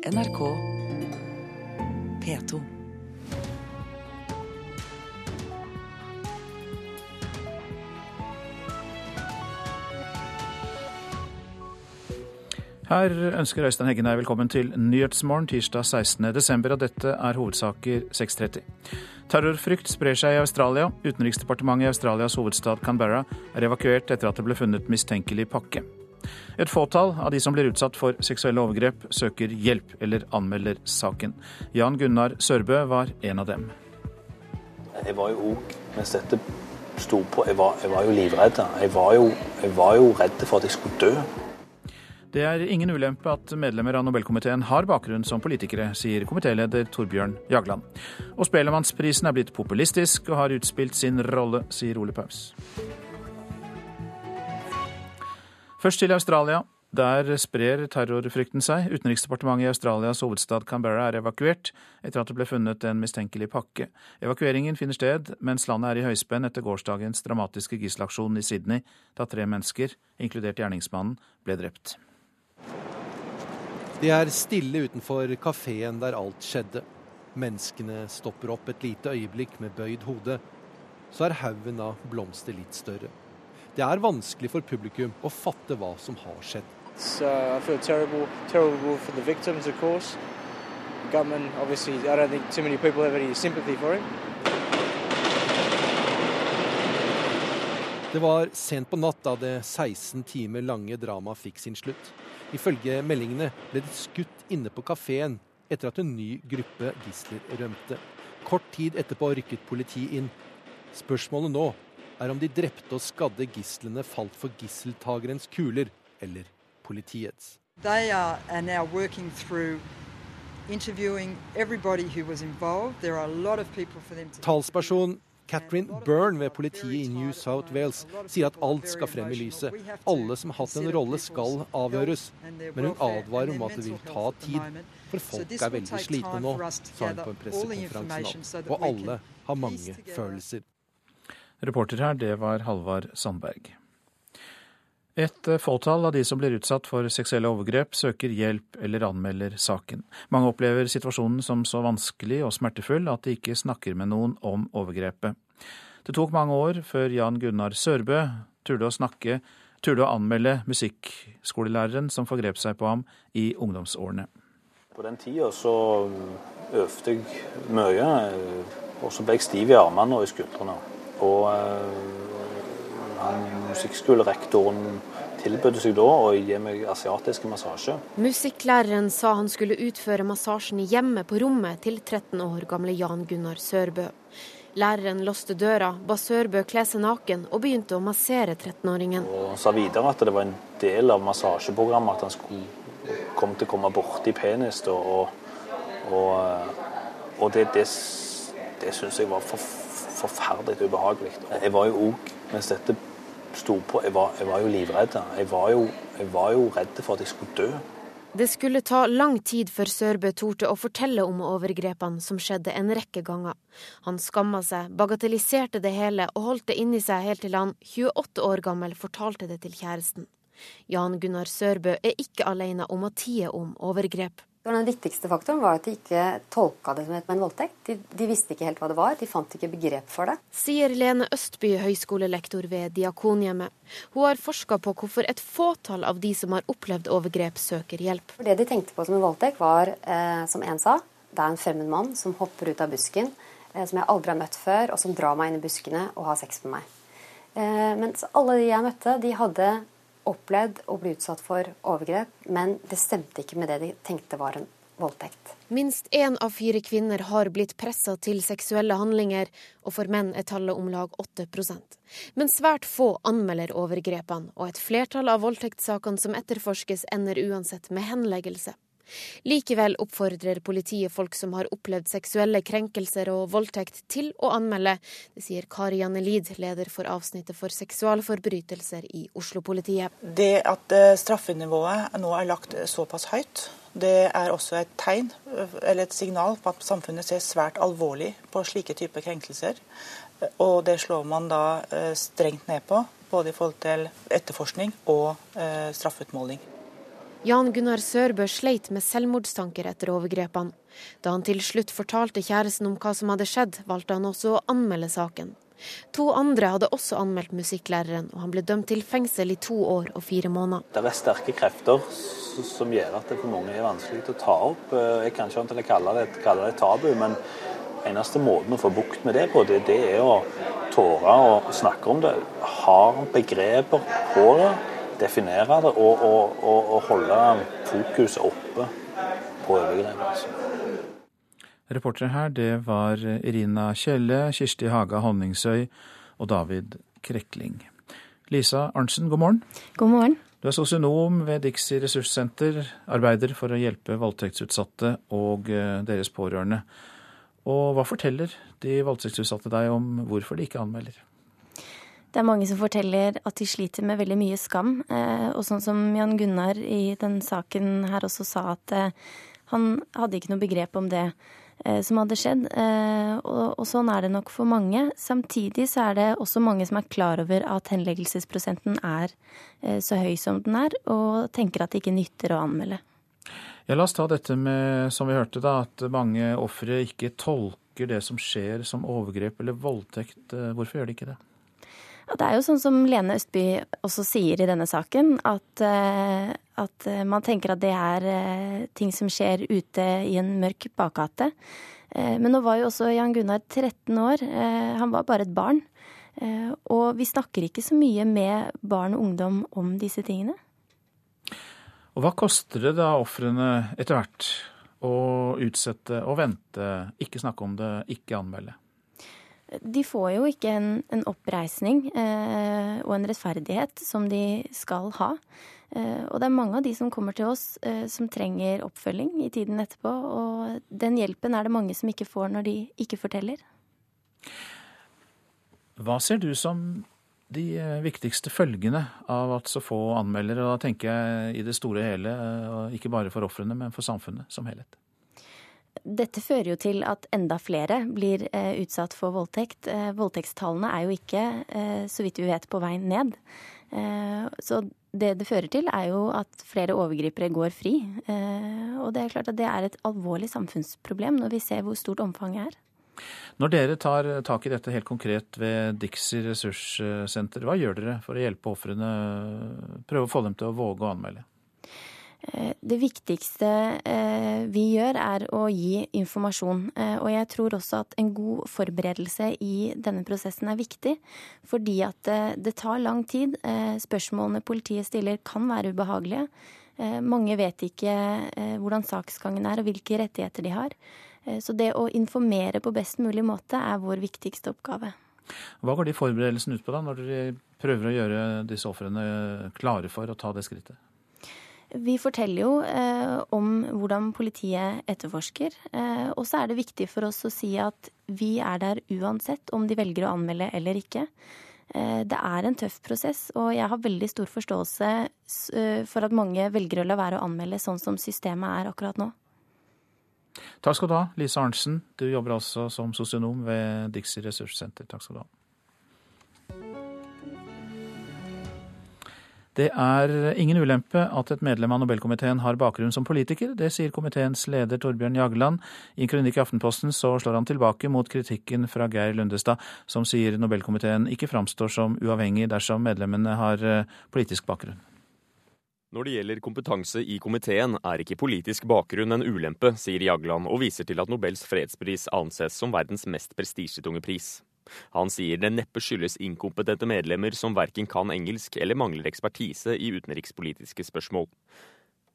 NRK P2. Her ønsker Øystein Heggen deg velkommen til Nyhetsmorgen tirsdag 16.12. Og dette er hovedsaker 6.30. Terrorfrykt sprer seg i Australia. Utenriksdepartementet i Australias hovedstad Canberra er evakuert etter at det ble funnet mistenkelig pakke. Et fåtall av de som blir utsatt for seksuelle overgrep, søker hjelp eller anmelder saken. Jan Gunnar Sørbø var en av dem. Jeg var jo òg, mens dette sto på, jeg var, jeg var jo livredd. Jeg var jo, jeg var jo redd for at jeg skulle dø. Det er ingen ulempe at medlemmer av Nobelkomiteen har bakgrunn som politikere, sier komitéleder Torbjørn Jagland. Og Spelemannsprisen er blitt populistisk og har utspilt sin rolle, sier Ole Paus. Først til Australia. Der sprer terrorfrykten seg. Utenriksdepartementet i Australias hovedstad Canberra er evakuert etter at det ble funnet en mistenkelig pakke. Evakueringen finner sted mens landet er i høyspenn etter gårsdagens dramatiske gisselaksjon i Sydney, da tre mennesker, inkludert gjerningsmannen, ble drept. Det er stille utenfor kafeen der alt skjedde. Menneskene stopper opp et lite øyeblikk med bøyd hode. Så er haugen av blomster litt større. Det er vanskelig for publikum å fatte hva som har skjedd. Uh, terrible, terrible victims, of course. The government, obviously, I don't think too many people have any sympathy for him. Det var sent på natt da det 16 timer lange dramaet fikk sin slutt. Ifølge meldingene ble det skutt inne på kafeen etter at en ny gruppe gisler rømte. Kort tid etterpå rykket politiet inn. Spørsmålet nå er om de drepte og skadde gislene falt for gisseltagerens kuler eller politiets. They are, are now working through interviewing everybody who was involved. There are a lot of people for them to Talsperson Catherine Byrne ved politiet i New South Wales sier at alt skal frem i lyset. Alle som har hatt en rolle skal avhøres. Men hun advarer om at det vil ta tid, for folk er veldig slitne nå, sa hun på en pressekonferanse nå. Og alle har mange følelser. Reporter her, det var Halvard Sandberg. Et fåtall av de som blir utsatt for seksuelle overgrep, søker hjelp eller anmelder saken. Mange opplever situasjonen som så vanskelig og smertefull at de ikke snakker med noen om overgrepet. Det tok mange år før Jan Gunnar Sørbø turde å snakke, turde å anmelde musikkskolelæreren som forgrep seg på ham i ungdomsårene. På den tida så øvde jeg mye, og så ble jeg stiv i armene og i skuldrene. Og han musikkskolerektoren tilbød seg da å gi meg asiatisk massasje. Musikklæreren sa han skulle utføre massasjen hjemme på rommet til 13 år gamle Jan Gunnar Sørbø. Læreren låste døra, ba Sørbø kle seg naken og begynte å massere 13-åringen. Han sa videre at det var en del av massasjeprogrammet at han skulle komme til å komme borti penis. Og, og, og det, det, det syns jeg var for, forferdelig ubehagelig. Jeg var jo òg, mens dette sto på. Jeg var, jeg var jo livredd. Jeg var jo, jeg var jo redd for at jeg skulle dø. Det skulle ta lang tid før Sørbø torde å fortelle om overgrepene som skjedde en rekke ganger. Han skamma seg, bagatelliserte det hele og holdt det inni seg helt til han, 28 år gammel, fortalte det til kjæresten. Jan Gunnar Sørbø er ikke alene om å tie om overgrep. Den viktigste faktoren var at de ikke tolka det som en voldtekt. De, de, visste ikke helt hva det var, de fant ikke begrep for det. Sier Lene Østby, høyskolelektor ved Diakonhjemmet. Hun har forska på hvorfor et fåtall av de som har opplevd overgrep, søker hjelp. Det de tenkte på som en voldtekt, var, eh, som en sa, det er en fremmed mann som hopper ut av busken, eh, som jeg aldri har møtt før, og som drar meg inn i buskene og har sex med meg. Eh, mens alle de jeg møtte, de hadde opplevd å bli utsatt for overgrep, men det stemte ikke med det de tenkte var en voldtekt. Minst én av fire kvinner har blitt pressa til seksuelle handlinger, og for menn er tallet om lag 8% Men svært få anmelder overgrepene, og et flertall av voldtektssakene som etterforskes, ender uansett med henleggelse. Likevel oppfordrer politiet folk som har opplevd seksuelle krenkelser og voldtekt til å anmelde. Det sier Kari Janne Lid, leder for avsnittet for seksualforbrytelser i Oslo-politiet. Det at eh, straffenivået nå er lagt såpass høyt, det er også et tegn, eller et signal på at samfunnet ser svært alvorlig på slike typer krenkelser. Og det slår man da eh, strengt ned på, både i forhold til etterforskning og eh, straffeutmåling. Jan Gunnar Sørbø sleit med selvmordstanker etter overgrepene. Da han til slutt fortalte kjæresten om hva som hadde skjedd, valgte han også å anmelde saken. To andre hadde også anmeldt musikklæreren, og han ble dømt til fengsel i to år og fire måneder. Det er sterke krefter som gjør at det for mange er vanskelig å ta opp. Eh, jeg kan ikke det, kalle det tabu, men eneste måten å få bukt med det på, det, det er å tåre å snakke om det. Ha begreper på det definere det og, og, og, og holde fokuset oppe på overgrep. Altså. Reportere her, det var Irina Kjelle, Kirsti Haga Honningsøy og David Krekling. Lisa Arntzen, god morgen. God morgen. Du er sosionom ved Dixi ressurssenter, arbeider for å hjelpe voldtektsutsatte og eh, deres pårørende. Og hva forteller de voldtektsutsatte deg om hvorfor de ikke anmelder? Det er mange som forteller at de sliter med veldig mye skam. Eh, og sånn som Jan Gunnar i den saken her også sa, at eh, han hadde ikke noe begrep om det eh, som hadde skjedd. Og, sånn er det nok for mange. Samtidig så er det også mange som er klar over at henleggelsesprosenten er så høy som den er, og tenker at det ikke nytter å anmelde. Ja, La oss ta dette med, som vi hørte, da, at mange ofre ikke tolker det som skjer som overgrep eller voldtekt. Hvorfor gjør de ikke det? Det er jo sånn som Lene Østby også sier i denne saken, at, eh, at eh, man tenker at det er eh, ting som skjer ute i en mørk bakgate. Men nå var jo også Jan Gunnar 13 år. Han var bare et barn. Og vi snakker ikke så mye med barn og ungdom om disse tingene. Og hva koster det da ofrene etter hvert å utsette og vente, ikke snakke om det, ikke anmelde? De får jo ikke en, en oppreisning eh, og en rettferdighet som de skal ha. Eh, og det er mange av de som kommer til oss eh, som trenger oppfølging i tiden etterpå. Og den hjelpen er det mange som ikke får når de ikke forteller. Hva ser du som de eh, viktigste følgene av at så få anmelder? Og da tenker jeg i det store hele, eh, ikke bare for ofrene, men for samfunnet som helhet. Dette fører jo til at enda flere blir eh, utsatt for voldtekt. Eh, voldtektstallene er jo ikke, eh, så vidt vi vet, på vei ned. Så det det fører til, er jo at flere overgripere går fri. Og det er klart at det er et alvorlig samfunnsproblem når vi ser hvor stort omfanget er. Når dere tar tak i dette helt konkret ved Dixie ressurssenter, hva gjør dere for å hjelpe ofrene? Prøve å få dem til å våge å anmelde? Eh, det viktigste eh, vi gjør, er å gi informasjon. Eh, og jeg tror også at en god forberedelse i denne prosessen er viktig. Fordi at det tar lang tid. Spørsmålene politiet stiller kan være ubehagelige. Mange vet ikke hvordan saksgangen er og hvilke rettigheter de har. Så det å informere på best mulig måte er vår viktigste oppgave. Hva går de forberedelsene ut på da, når dere prøver å gjøre disse ofrene klare for å ta det skrittet? Vi forteller jo eh, om hvordan politiet etterforsker. Eh, og så er det viktig for oss å si at vi er der uansett om de velger å anmelde eller ikke. Eh, det er en tøff prosess, og jeg har veldig stor forståelse eh, for at mange velger å la være å anmelde sånn som systemet er akkurat nå. Takk skal du ha, Lise Arntzen. Du jobber altså som sosionom ved Dixie ressurssenter. Takk skal du ha. Det er ingen ulempe at et medlem av Nobelkomiteen har bakgrunn som politiker. Det sier komiteens leder Torbjørn Jagland. I en kronikk i Aftenposten så slår han tilbake mot kritikken fra Geir Lundestad, som sier Nobelkomiteen ikke framstår som uavhengig dersom medlemmene har eh, politisk bakgrunn. Når det gjelder kompetanse i komiteen, er ikke politisk bakgrunn en ulempe, sier Jagland, og viser til at Nobels fredspris anses som verdens mest prestisjetunge pris. Han sier det neppe skyldes inkompetente medlemmer som verken kan engelsk eller mangler ekspertise i utenrikspolitiske spørsmål.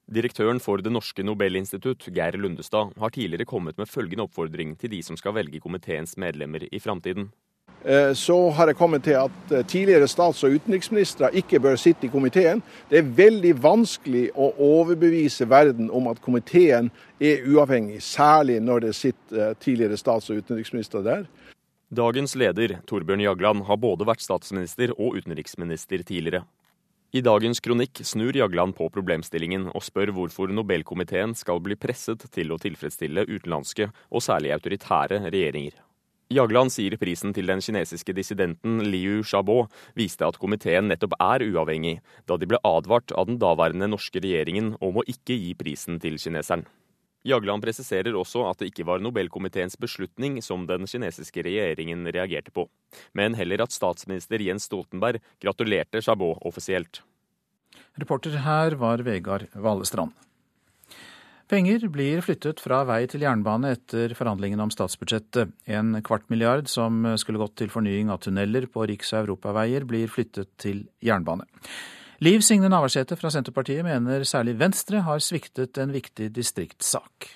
Direktøren for Det norske Nobelinstitutt, Geir Lundestad, har tidligere kommet med følgende oppfordring til de som skal velge komiteens medlemmer i framtiden. Eh, så har jeg kommet til at eh, tidligere stats- og utenriksministre ikke bør sitte i komiteen. Det er veldig vanskelig å overbevise verden om at komiteen er uavhengig, særlig når det sitter eh, tidligere stats- og utenriksministre der. Dagens leder, Torbjørn Jagland, har både vært statsminister og utenriksminister tidligere. I dagens kronikk snur Jagland på problemstillingen og spør hvorfor Nobelkomiteen skal bli presset til å tilfredsstille utenlandske og særlig autoritære regjeringer. Jagland sier prisen til den kinesiske dissidenten Liu Xiaobo viste at komiteen nettopp er uavhengig, da de ble advart av den daværende norske regjeringen om å ikke gi prisen til kineseren. Jagland presiserer også at det ikke var Nobelkomiteens beslutning som den kinesiske regjeringen reagerte på, men heller at statsminister Jens Stoltenberg gratulerte Chabot offisielt. Reporter her var Vegard Valestrand. Penger blir flyttet fra vei til jernbane etter forhandlingene om statsbudsjettet. En kvart milliard som skulle gått til fornying av tunneler på riks- og europaveier, blir flyttet til jernbane. Liv Signe Navarsete fra Senterpartiet mener særlig Venstre har sviktet en viktig distriktssak.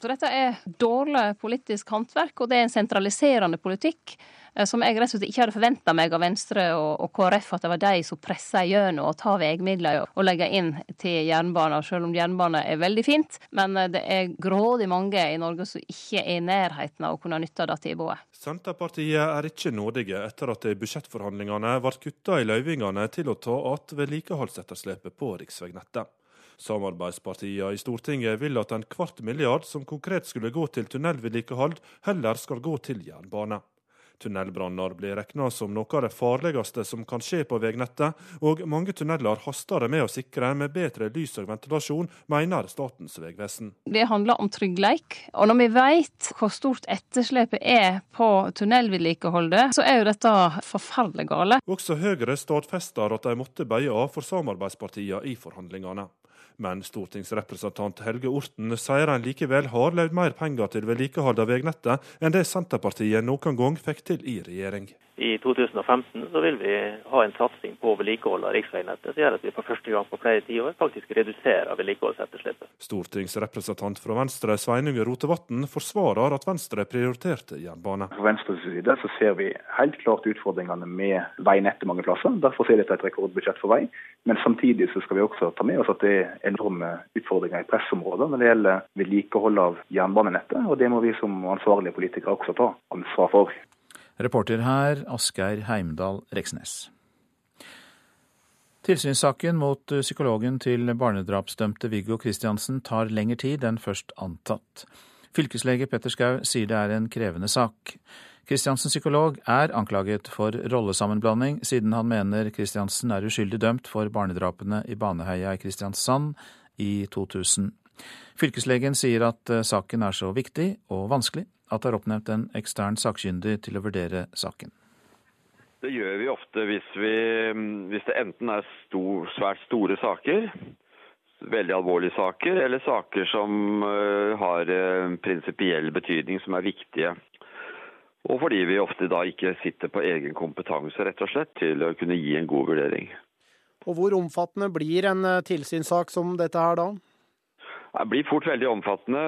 Så dette er dårlig politisk håndverk, og det er en sentraliserende politikk som jeg rett og slett ikke hadde forventa meg av Venstre og, og, KrF, at det var de som pressa gjennom å ta veimidler og legge inn til jernbaner, selv om jernbane er veldig fint. Men eh, det er grådig mange i Norge som ikke er i nærheten av å kunne nytte det tilbudet. Senterpartiet er ikke nådige etter at det i budsjettforhandlingene ble kutta i løyvingene til å ta igjen vedlikeholdsetterslepet på riksvegnettet. Samarbeidspartiene i Stortinget vil at en kvart milliard som konkret skulle gå til tunnelvedlikehold, heller skal gå til jernbane. Tunnelbranner blir regna som noe av det farligste som kan skje på veinettet, og mange tunneler haster det med å sikre med bedre lys og ventilasjon, mener Statens vegvesen. Det handler om tryggleik, og når vi vet hvor stort etterslepet er på tunnelvedlikeholdet, så er jo dette forferdelig gale. Også Høyre stadfester at de måtte bøye av for samarbeidspartiene i forhandlingene. Men stortingsrepresentant Helge Orten sier han likevel har levd mer penger til vedlikehold av veinettet enn det Senterpartiet noen gang fikk til i regjering. I 2015 så vil vi ha en satsing på vedlikehold av riksveinettet, som gjør at vi for første gang på flere tiår faktisk reduserer vedlikeholdsetterslepet. Stortingsrepresentant fra Venstre Sveinung Rotevatn forsvarer at Venstre prioriterte jernbane. Fra Venstres side så ser vi helt klart utfordringene med veinettet mange plasser. Derfor er dette et rekordbudsjett for vei. Men samtidig så skal vi også ta med oss at det er enorme utfordringer i pressområder når det gjelder vedlikehold av jernbanenettet. Og det må vi som ansvarlige politikere også ta ansvar for. Reporter her Asgeir Heimdal Reksnes. Tilsynssaken mot psykologen til barnedrapsdømte Viggo Kristiansen tar lengre tid enn først antatt. Fylkeslege Petter Schou sier det er en krevende sak. Kristiansens psykolog er anklaget for rollesammenblanding, siden han mener Kristiansen er uskyldig dømt for barnedrapene i Baneheia i Kristiansand i 2000. Fylkeslegen sier at saken er så viktig og vanskelig at det er oppnevnt en ekstern sakkyndig til å vurdere saken. Det gjør vi ofte hvis, vi, hvis det enten er stor, svært store saker, veldig alvorlige saker, eller saker som uh, har uh, prinsipiell betydning, som er viktige. Og fordi vi ofte da ikke sitter på egen kompetanse rett og slett til å kunne gi en god vurdering. Og Hvor omfattende blir en uh, tilsynssak som dette her da? Det blir fort veldig omfattende.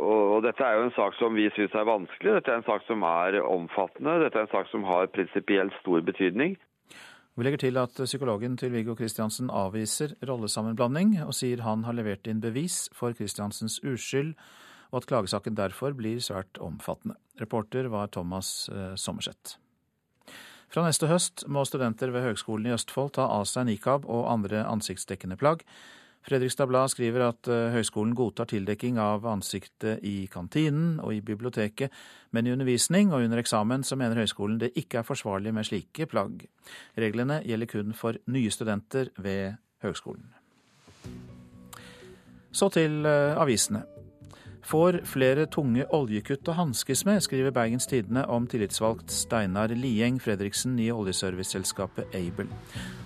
Og dette er jo en sak som vi syns er vanskelig. Dette er en sak som er omfattende. Dette er en sak som har prinsipielt stor betydning. Vi legger til at psykologen til Viggo Kristiansen avviser rollesammenblanding, og sier han har levert inn bevis for Kristiansens uskyld, og at klagesaken derfor blir svært omfattende. Reporter var Thomas eh, Sommerseth. Fra neste høst må studenter ved Høgskolen i Østfold ta av seg nikab og andre ansiktsdekkende plagg. Fredrikstad Blad skriver at eh, høyskolen godtar tildekking av ansiktet i kantinen og i biblioteket, men i undervisning og under eksamen så mener høyskolen det ikke er forsvarlig med slike plagg. Reglene gjelder kun for nye studenter ved høyskolen. Så til eh, avisene får flere tunge oljekutt å hanskes med, skriver Bergens Tidende om tillitsvalgt Steinar Lieng Fredriksen i oljeserviceselskapet Aibel.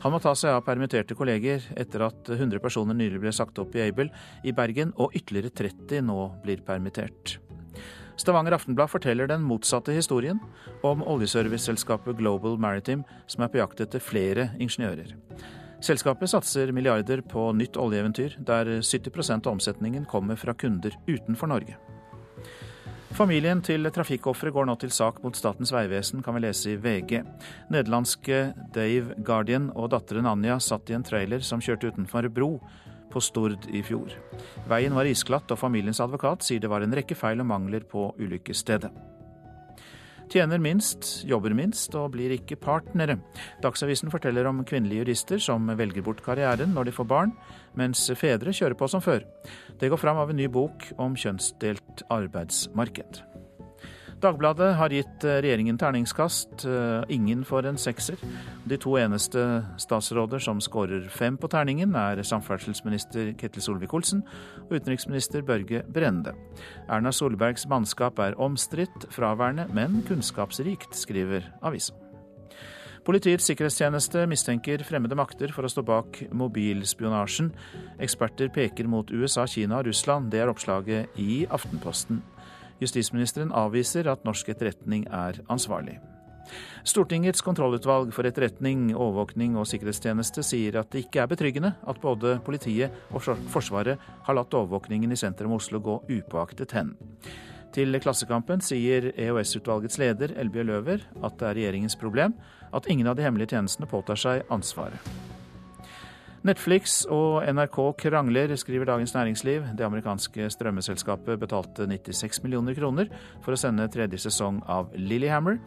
Han må ta seg av permitterte kolleger etter at 100 personer nylig ble sagt opp i Aibel i Bergen, og ytterligere 30 nå blir permittert. Stavanger Aftenblad forteller den motsatte historien om oljeserviceselskapet Global Maritime, som er på jakt etter flere ingeniører. Selskapet satser milliarder på nytt oljeeventyr, der 70% av omsetningen kommer fra kunder utenfor Norge. Familien til trafikkofre går nå til sak mot Statens vegvesen, kan vi lese i VG. Nederlandske Dave Guardian og datteren Anja satt i en trailer som kjørte utenfor bro på Stord i fjor. Veien var isglatt, og familiens advokat sier det var en rekke feil og mangler på ulykkesstedet. Tjener minst, jobber minst og blir ikke partnere. Dagsavisen forteller om kvinnelige jurister som velger bort karrieren når de får barn, mens fedre kjører på som før. Det går fram av en ny bok om kjønnsdelt arbeidsmarked. Dagbladet har gitt eh, regjeringen terningskast. Eh, ingen får en sekser. De to eneste statsråder som skårer fem på terningen, er samferdselsminister Ketil Solvik-Olsen og utenriksminister Børge Brende. Erna Solbergs mannskap er omstridt, fraværende, men kunnskapsrikt, skriver avisa. Politiets sikkerhetstjeneste mistenker fremmede makter for å stå bak mobilspionasjen. Eksperter peker mot USA, Kina og Russland. Det er oppslaget i Aftenposten. Justisministeren avviser at norsk etterretning er ansvarlig. Stortingets kontrollutvalg for etterretning, overvåkning og sikkerhetstjeneste sier at det ikke er betryggende at både politiet og Forsvaret har latt overvåkningen i sentrum av Oslo gå upåaktet hen. Til Klassekampen sier EOS-utvalgets leder Elbjørg Løver at det er regjeringens problem at ingen av de hemmelige tjenestene påtar seg ansvaret. Netflix og NRK krangler, skriver Dagens Næringsliv. Det amerikanske strømmeselskapet betalte 96 millioner kroner for å sende tredje sesong av Lillyhammer,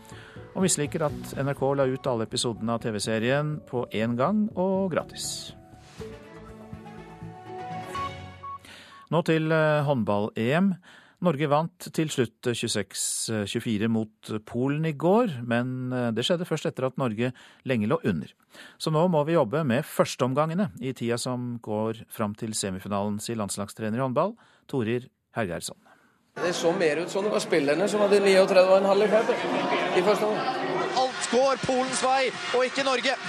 og misliker at NRK la ut alle episodene av TV-serien på én gang og gratis. Nå til eh, håndball-EM. Norge vant til slutt 26-24 mot Polen i går, men eh, det skjedde først etter at Norge lenge lå under. Så nå må vi jobbe med førsteomgangene i tida som går fram til semifinalen, sier landslagstrener i håndball Torir Hergeirsson. Det så mer ut som det var spillerne som hadde 39,5 i fart i første omgang. Alt går Polens vei, og ikke Norge.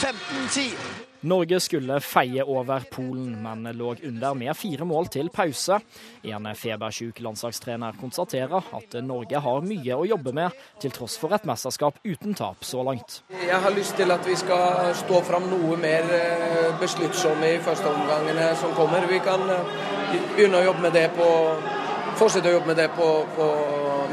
15-10. Norge skulle feie over Polen, men lå under med fire mål til pause. En febersjuk landslagstrener konstaterer at Norge har mye å jobbe med, til tross for et mesterskap uten tap så langt. Jeg har lyst til at vi skal stå fram noe mer eh, besluttsomme i førsteomgangene som kommer. Vi kan eh, begynne å jobbe med det på fortsette å jobbe med det på, på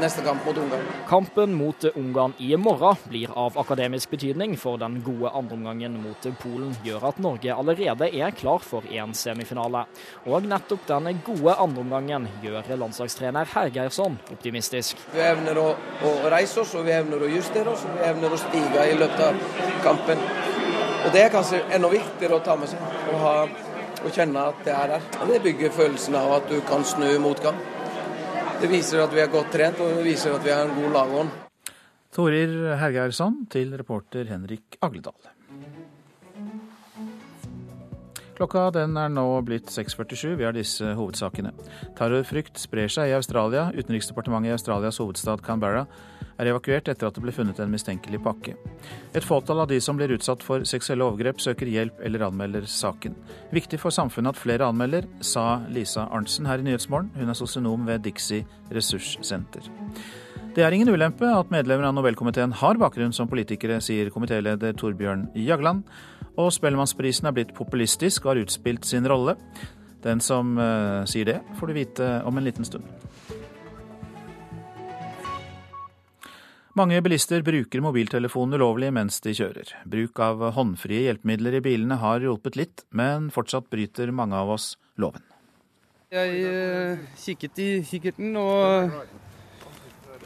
neste kamp mot Ungarn. Kampen mot Ungarn i morgen blir av akademisk betydning, for den gode andreomgangen mot Polen gjør at Norge allerede er klar for en semifinale. Og nettopp den gode andreomgangen gjør landslagstrener Hergeirsson optimistisk. Vi evner å, å, reise oss, og vi evner å justere oss, og vi evner å stige i løpet av kampen. Og Det er kanskje enda viktigere å ta med seg. Å, ha, å kjenne at det er der. Det bygger følelsen av at du kan snu motgang. Det viser at vi er godt trent, og det viser at vi har en god lagånd. Torir Hergeirsson til reporter Henrik Agledal. Klokka den er nå blitt 6.47. Vi har disse hovedsakene. Terrorfrykt sprer seg i Australia. Utenriksdepartementet i Australias hovedstad Canberra er evakuert etter at det ble funnet en mistenkelig pakke. Et fåtall av de som blir utsatt for seksuelle overgrep, søker hjelp eller anmelder saken. Viktig for samfunnet at flere anmelder, sa Lisa Arntzen her i Nyhetsmorgen. Hun er sosionom ved Dixie ressurssenter. Det er ingen ulempe at medlemmer av Nobelkomiteen har bakgrunn som politikere, sier komitéleder Torbjørn Jagland. Og Spellemannsprisen er blitt populistisk og har utspilt sin rolle. Den som uh, sier det, får du vite om en liten stund. Mange bilister bruker mobiltelefonen ulovlig mens de kjører. Bruk av håndfrie hjelpemidler i bilene har hjulpet litt, men fortsatt bryter mange av oss loven. Jeg uh, kikket i kikkerten og,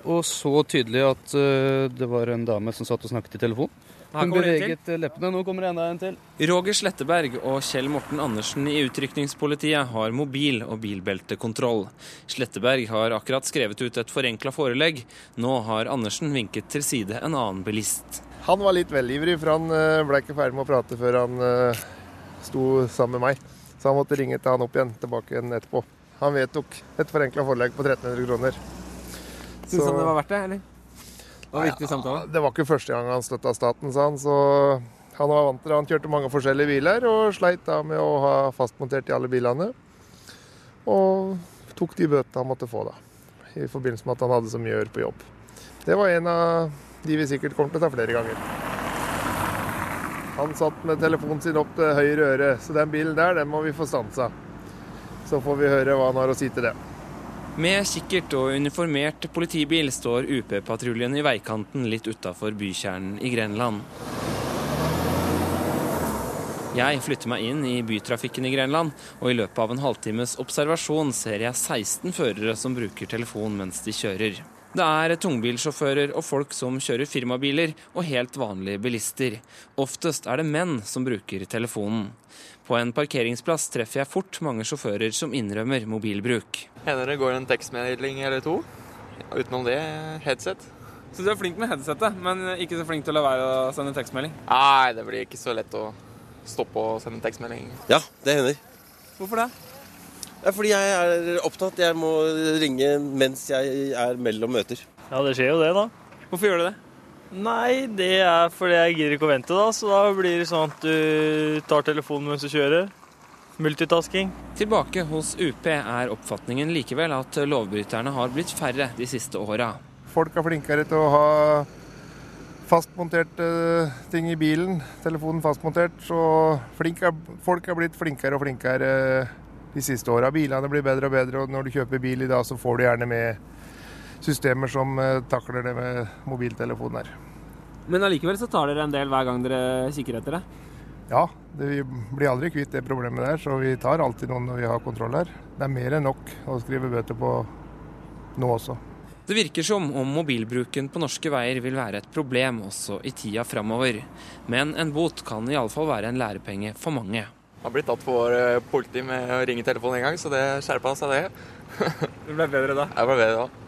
og så tydelig at uh, det var en dame som satt og snakket i telefon. Hun beveget leppene. Nå kommer det enda en til. Roger Sletteberg og Kjell Morten Andersen i Utrykningspolitiet har mobil- og bilbeltekontroll. Sletteberg har akkurat skrevet ut et forenkla forelegg. Nå har Andersen vinket til side en annen bilist. Han var litt velivrig, for han eh, ble ikke ferdig med å prate før han uh, sto sammen med meg. Så han måtte ringe til han opp igjen, tilbake igjen etterpå. Han vedtok et forenkla forelegg på 1300 kroner. Syns han det var verdt det, eller? Var viktig samtale? Det var ikke første gang han støtta staten, sa han. Så han var vant til det. Han kjørte mange forskjellige biler og sleit da med å ha fastmontert i alle bilene. Og tok de bøtene han måtte få, da. I forbindelse med at han hadde så mye å gjøre på jobb. Det var en av de vi sikkert kommer til å ta flere ganger. Han satt med telefonen sin opp til høyre øre, så den bilen der, den må vi få stansa. Så får vi høre hva han har å si til det. Med kikkert og uniformert politibil står UP-patruljen i veikanten litt utafor bykjernen i Grenland. Jeg flytter meg inn i bytrafikken i Grenland, og i løpet av en halvtimes observasjon ser jeg 16 førere som bruker telefon mens de kjører. Det er tungbilsjåfører og folk som kjører firmabiler, og helt vanlige bilister. Oftest er det menn som bruker telefonen. På en parkeringsplass treffer jeg fort mange sjåfører som innrømmer mobilbruk. Hender det går en tekstmelding eller to? Utenom det, headset. Så du er flink med headsetet, men ikke så flink til å la være å sende tekstmelding? Nei, det blir ikke så lett å stoppe å sende tekstmelding. Ja, det hender. Hvorfor det? Det er fordi jeg er opptatt. Jeg må ringe mens jeg er mellom møter. Ja, det skjer jo det, da. Hvorfor gjør du det? Nei, det er fordi jeg gidder ikke å vente, da. Så da blir det sånn at du tar telefonen mens du kjører. Multitasking. Tilbake hos UP er oppfatningen likevel at lovbryterne har blitt færre de siste åra. Folk er flinkere til å ha fastmonterte ting i bilen, telefonen fastmontert. Så er, folk er blitt flinkere og flinkere de siste åra. Bilene blir bedre og bedre, og når du kjøper bil i dag, så får du gjerne med systemer som eh, takler det med mobiltelefonen her. Men allikevel så tar dere en del hver gang dere kikker etter det? Ja, det, vi blir aldri kvitt det problemet der, så vi tar alltid noen når vi har kontroll her. Det er mer enn nok å skrive bøter på nå også. Det virker som om mobilbruken på norske veier vil være et problem også i tida framover. Men en bot kan iallfall være en lærepenge for mange. Jeg har blitt tatt for eh, politi med å ringe telefonen en gang, så det skjerpa seg, det. det ble bedre da? Jeg ble bedre da.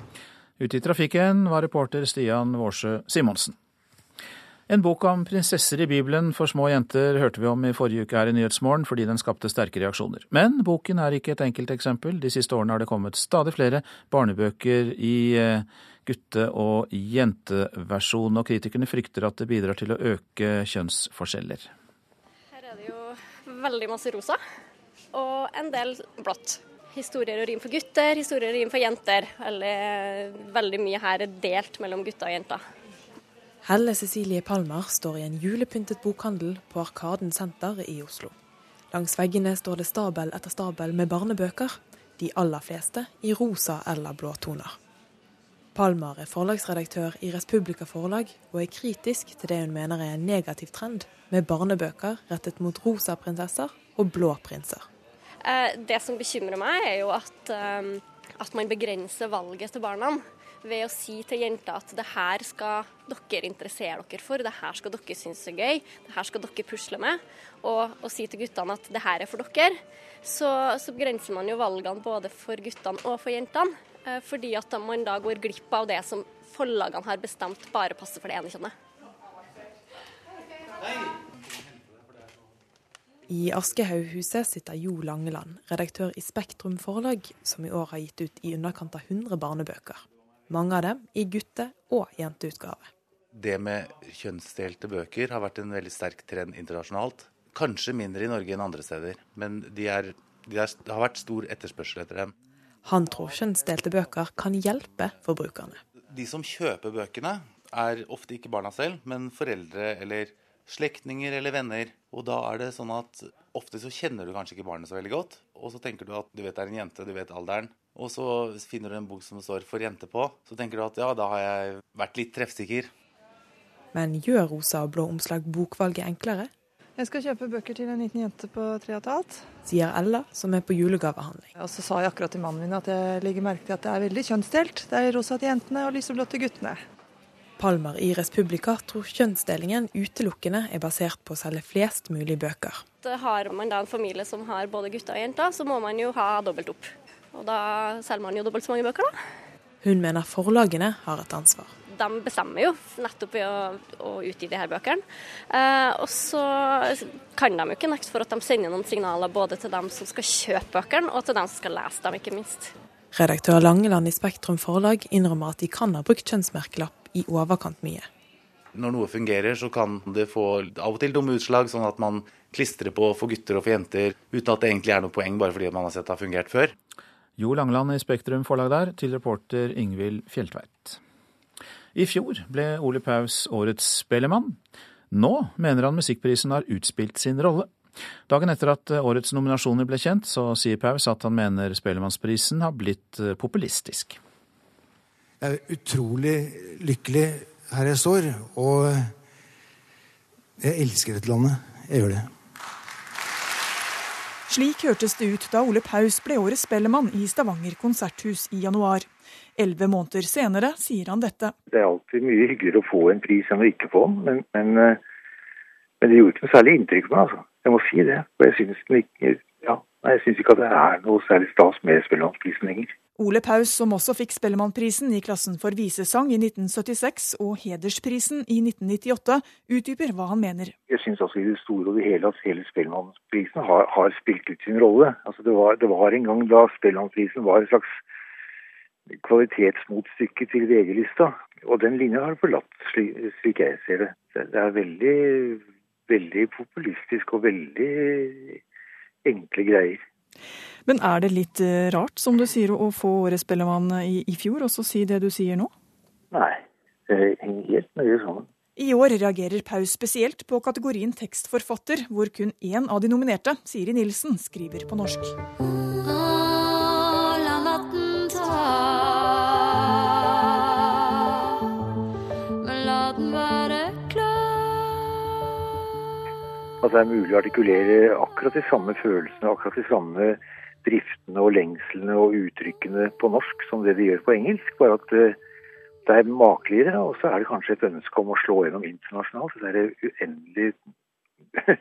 Ute i trafikken var reporter Stian Vårsø Simonsen. En bok om prinsesser i Bibelen for små jenter hørte vi om i forrige uke her i Nyhetsmorgen, fordi den skapte sterke reaksjoner. Men boken er ikke et enkelt eksempel. De siste årene har det kommet stadig flere barnebøker i eh, gutte- og jenteversjon, og kritikerne frykter at det bidrar til å øke kjønnsforskjeller. Her er det jo veldig masse rosa, og en del blått. Historier og rim for gutter, historier og rim for jenter. Eller, veldig mye her er delt mellom gutter og jenter. Helle Cecilie Palmer står i en julepyntet bokhandel på Arkaden senter i Oslo. Langs veggene står det stabel etter stabel med barnebøker, de aller fleste i rosa eller blå toner. Palmer er forlagsredaktør i Respublika forlag, og er kritisk til det hun mener er en negativ trend med barnebøker rettet mot rosa prinsesser og blå prinser. Eh, det som bekymrer meg, er jo at, eh, at man begrenser valget til barna ved å si til jenter at det her skal dere interessere dere for, det her skal dere synes er gøy, det her skal dere pusle med, og, og si til guttene at det her er for dere, så, så begrenser man jo valgene både for guttene og for jentene. Eh, fordi at man da går glipp av det som forlagene har bestemt bare passer for det ene kjønnet. I Aschehoughuset sitter Jo Langeland, redaktør i Spektrum forlag, som i år har gitt ut i underkant av 100 barnebøker mange av dem i gutte- og jenteutgave. Det med kjønnsdelte bøker har vært en veldig sterk trend internasjonalt. Kanskje mindre i Norge enn andre steder, men de er, de det har vært stor etterspørsel etter dem. Han tror kjønnsdelte bøker kan hjelpe forbrukerne. De som kjøper bøkene, er ofte ikke barna selv, men foreldre eller slektninger eller venner. Og da er det sånn at ofte så kjenner du kanskje ikke barnet så veldig godt. Og så tenker du at du vet det er en jente, du vet alderen og så finner du en bok som det står 'for jente' på, så tenker du at ja, da har jeg vært litt treffsikker. Men gjør rosa og blå omslag bokvalget enklere? Jeg skal kjøpe bøker til en liten jente på tre og et halvt. Sier Ella, som er på julegavehandling. Og så sa jeg akkurat til mannen min at jeg legger merke til at det er veldig kjønnsdelt. Det er rosa til jentene og lyseblått til guttene. Palmer i Respublika tror kjønnsdelingen utelukkende er basert på å selge flest mulig bøker. Har man da en familie som har både gutter og jenter, så må man jo ha dobbelt opp. Og da selger man jo dobbelt så mange bøker, da. Hun mener forlagene har et ansvar. De bestemmer jo nettopp ved å, å utgi de her bøkene. Eh, og så kan de jo ikke nekte for at de sender noen signaler både til dem som skal kjøpe bøkene, og til dem som skal lese dem, ikke minst. Redaktør Langeland i Spektrum forlag innrømmer at de kan ha brukt kjønnsmerkelapp i overkant mye. Når noe fungerer, så kan det få av og til dumme utslag, sånn at man klistrer på for gutter og for jenter uten at det egentlig er noe poeng, bare fordi man har sett det har fungert før. Jo Langeland i Spektrum forlag der, til reporter Ingvild Fjeltveit. I fjor ble Ole Paus årets Spellemann. Nå mener han musikkprisen har utspilt sin rolle. Dagen etter at årets nominasjoner ble kjent, så sier Paus at han mener Spellemannsprisen har blitt eh, populistisk. Jeg er utrolig lykkelig her jeg står, og jeg elsker dette landet. Jeg gjør det. Slik hørtes det ut da Ole Paus ble årets Spellemann i Stavanger konserthus i januar. Elleve måneder senere sier han dette. Det er alltid mye hyggeligere å få en pris enn å ikke få den, men, men, eh, men det gjorde ikke noe særlig inntrykk på meg. altså. Jeg må si det. For jeg syns ikke, ja, ikke, at det er noe særlig stas med Spellemannprisen lenger. Ole Paus, som også fikk Spellemannprisen i klassen for visesang i 1976 og Hedersprisen i 1998, utdyper hva han mener. Jeg syns altså i det store og det hele at hele Spellemannprisen har, har, spilt ut sin rolle. Altså det, var, det var en gang da Spellemannprisen var et slags kvalitetsmotstykke til VG-lista. Og den linja har forlatt, slik, jeg ser det. Det er veldig, veldig populistisk og veldig enkle greier. Men er det litt eh, rart, som du sier, å få Årets Spellemann i, i fjor, og så si det du sier nå? Nei, det henger helt nøye sammen. I år reagerer Paus spesielt på kategorien tekstforfatter, hvor kun én av de nominerte, Siri Nilsen, skriver på norsk. At det er mulig å artikulere akkurat de samme følelsene, akkurat de samme driftene og lengslene og uttrykkene på norsk som det de gjør på engelsk. Bare at det, det er makeligere, og så er det kanskje et ønske om å slå gjennom internasjonalt. Det er uendelig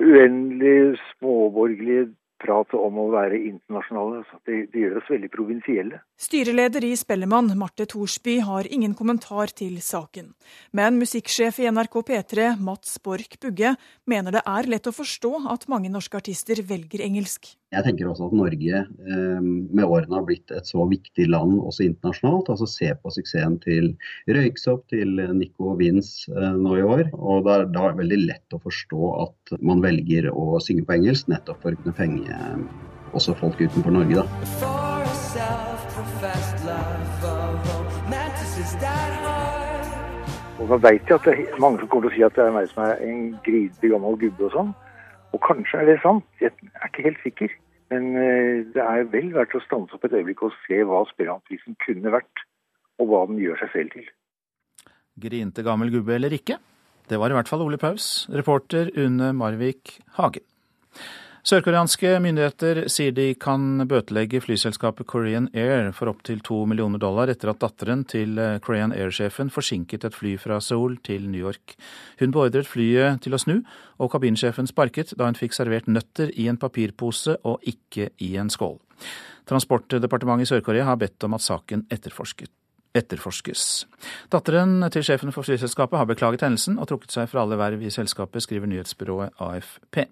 uendelig småborgerlige pratet om å være internasjonale. så Det, det, gjør oss veldig provinsielle. Styreleder i Spellemann, Marte Thorsby, har ingen kommentar til saken. Men musikksjef i NRK P3, Mats Borch Bugge, mener det er lett å forstå at mange norske artister velger engelsk. Jeg tenker også at Norge eh, med årene har blitt et så viktig land også internasjonalt. altså Se på suksessen til Røyksopp, til Nico Wins eh, nå i år. og Det er da veldig lett å forstå at man velger å synge på engelsk, nettopp for å kunne fenge også folk utenfor Norge. da. Og da vet jeg at det er mange som kommer til å si at det er meg som er en grisete gammel gubbe og sånn. Og kanskje er det sant, jeg er ikke helt sikker. Men eh, det er vel verdt å stanse opp et øyeblikk og se hva Spellemannprisen kunne vært, og hva den gjør seg selv til. Grinte gammel gubbe eller ikke? Det var i hvert fall Ole Paus, reporter Une Marvik Hagen. Sørkoreanske myndigheter sier de kan bøtelegge flyselskapet Korean Air for opptil to millioner dollar etter at datteren til eh, Korean Air-sjefen forsinket et fly fra Seoul til New York. Hun beordret flyet til å snu, og kabinsjefen sparket da hun fikk servert nøtter i en papirpose og ikke i en skål. Transportdepartementet i Sør-Korea har bedt om at saken etterforskes. Datteren til sjefen for flyselskapet har beklaget hendelsen og trukket seg fra alle verv i selskapet, skriver nyhetsbyrået AFP.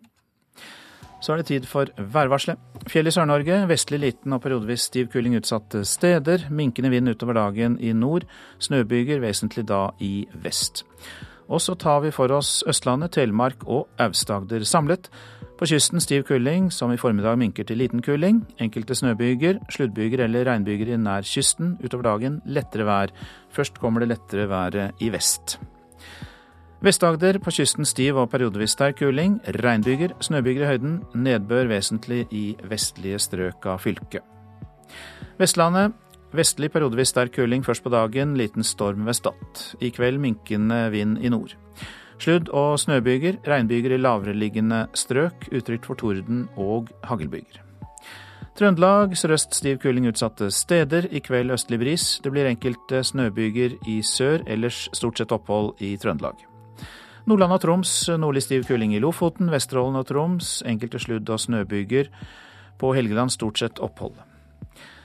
Så er det tid for værvarselet. Fjell i Sør-Norge, vestlig liten og periodevis stiv kuling utsatte steder. Minkende vind utover dagen i nord. Snøbyger vesentlig da i vest. Og så tar vi for oss Østlandet, Telemark og Aust-Agder samlet. På kysten stiv kuling, som i formiddag minker til liten kuling. Enkelte snøbyger, sluddbyger eller regnbyger i nær kysten. Utover dagen lettere vær. Først kommer det lettere været i vest. Vest-Agder på kysten stiv og periodevis sterk kuling. Regnbyger, snøbyger i høyden. Nedbør vesentlig i vestlige strøk av fylket. Vestlandet vestlig periodevis sterk kuling først på dagen, liten storm ved Stad. I kveld minkende vind i nord. Sludd- og snøbyger, regnbyger i lavereliggende strøk, utrygt for torden og haglbyger. Trøndelag sørøst stiv kuling utsatte steder. I kveld østlig bris. Det blir enkelte snøbyger i sør, ellers stort sett opphold i Trøndelag. Nordland og Troms nordlig stiv kuling i Lofoten. Vesterålen og Troms enkelte sludd- og snøbyger. På Helgeland stort sett opphold.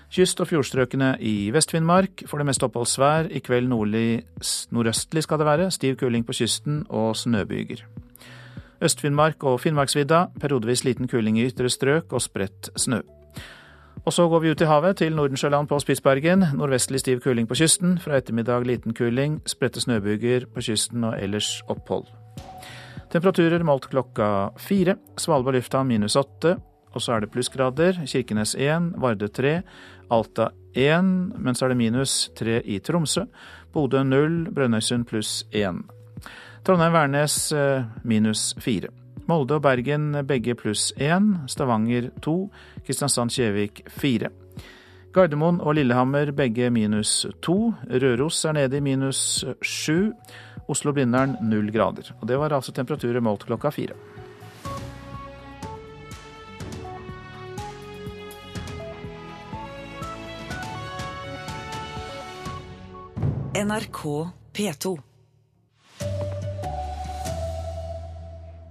Kyst- og fjordstrøkene i Vest-Finnmark for det meste oppholdsvær. I kveld nordlig nordøstlig skal det være. Stiv kuling på kysten og snøbyger. Øst-Finnmark og Finnmarksvidda periodevis liten kuling i ytre strøk og spredt snø. Og så går vi ut i havet, til Nordensjøland på Spitsbergen. Nordvestlig stiv kuling på kysten. Fra ettermiddag liten kuling. Spredte snøbyger på kysten og ellers opphold. Temperaturer målt klokka fire. Svalbard lufthavn minus åtte. Og så er det plussgrader. Kirkenes én, Vardø tre, Alta én, Men så er det minus tre i Tromsø. Bodø null, Brønnøysund pluss én. Trondheim-Værnes eh, minus 4. Molde og Bergen begge pluss én. Stavanger to. Kristiansand-Kjevik fire. Gardermoen og Lillehammer begge minus to. Røros er nede i minus sju. Oslo-Blindern null grader. Og Det var altså temperaturer målt klokka fire. NRK P2.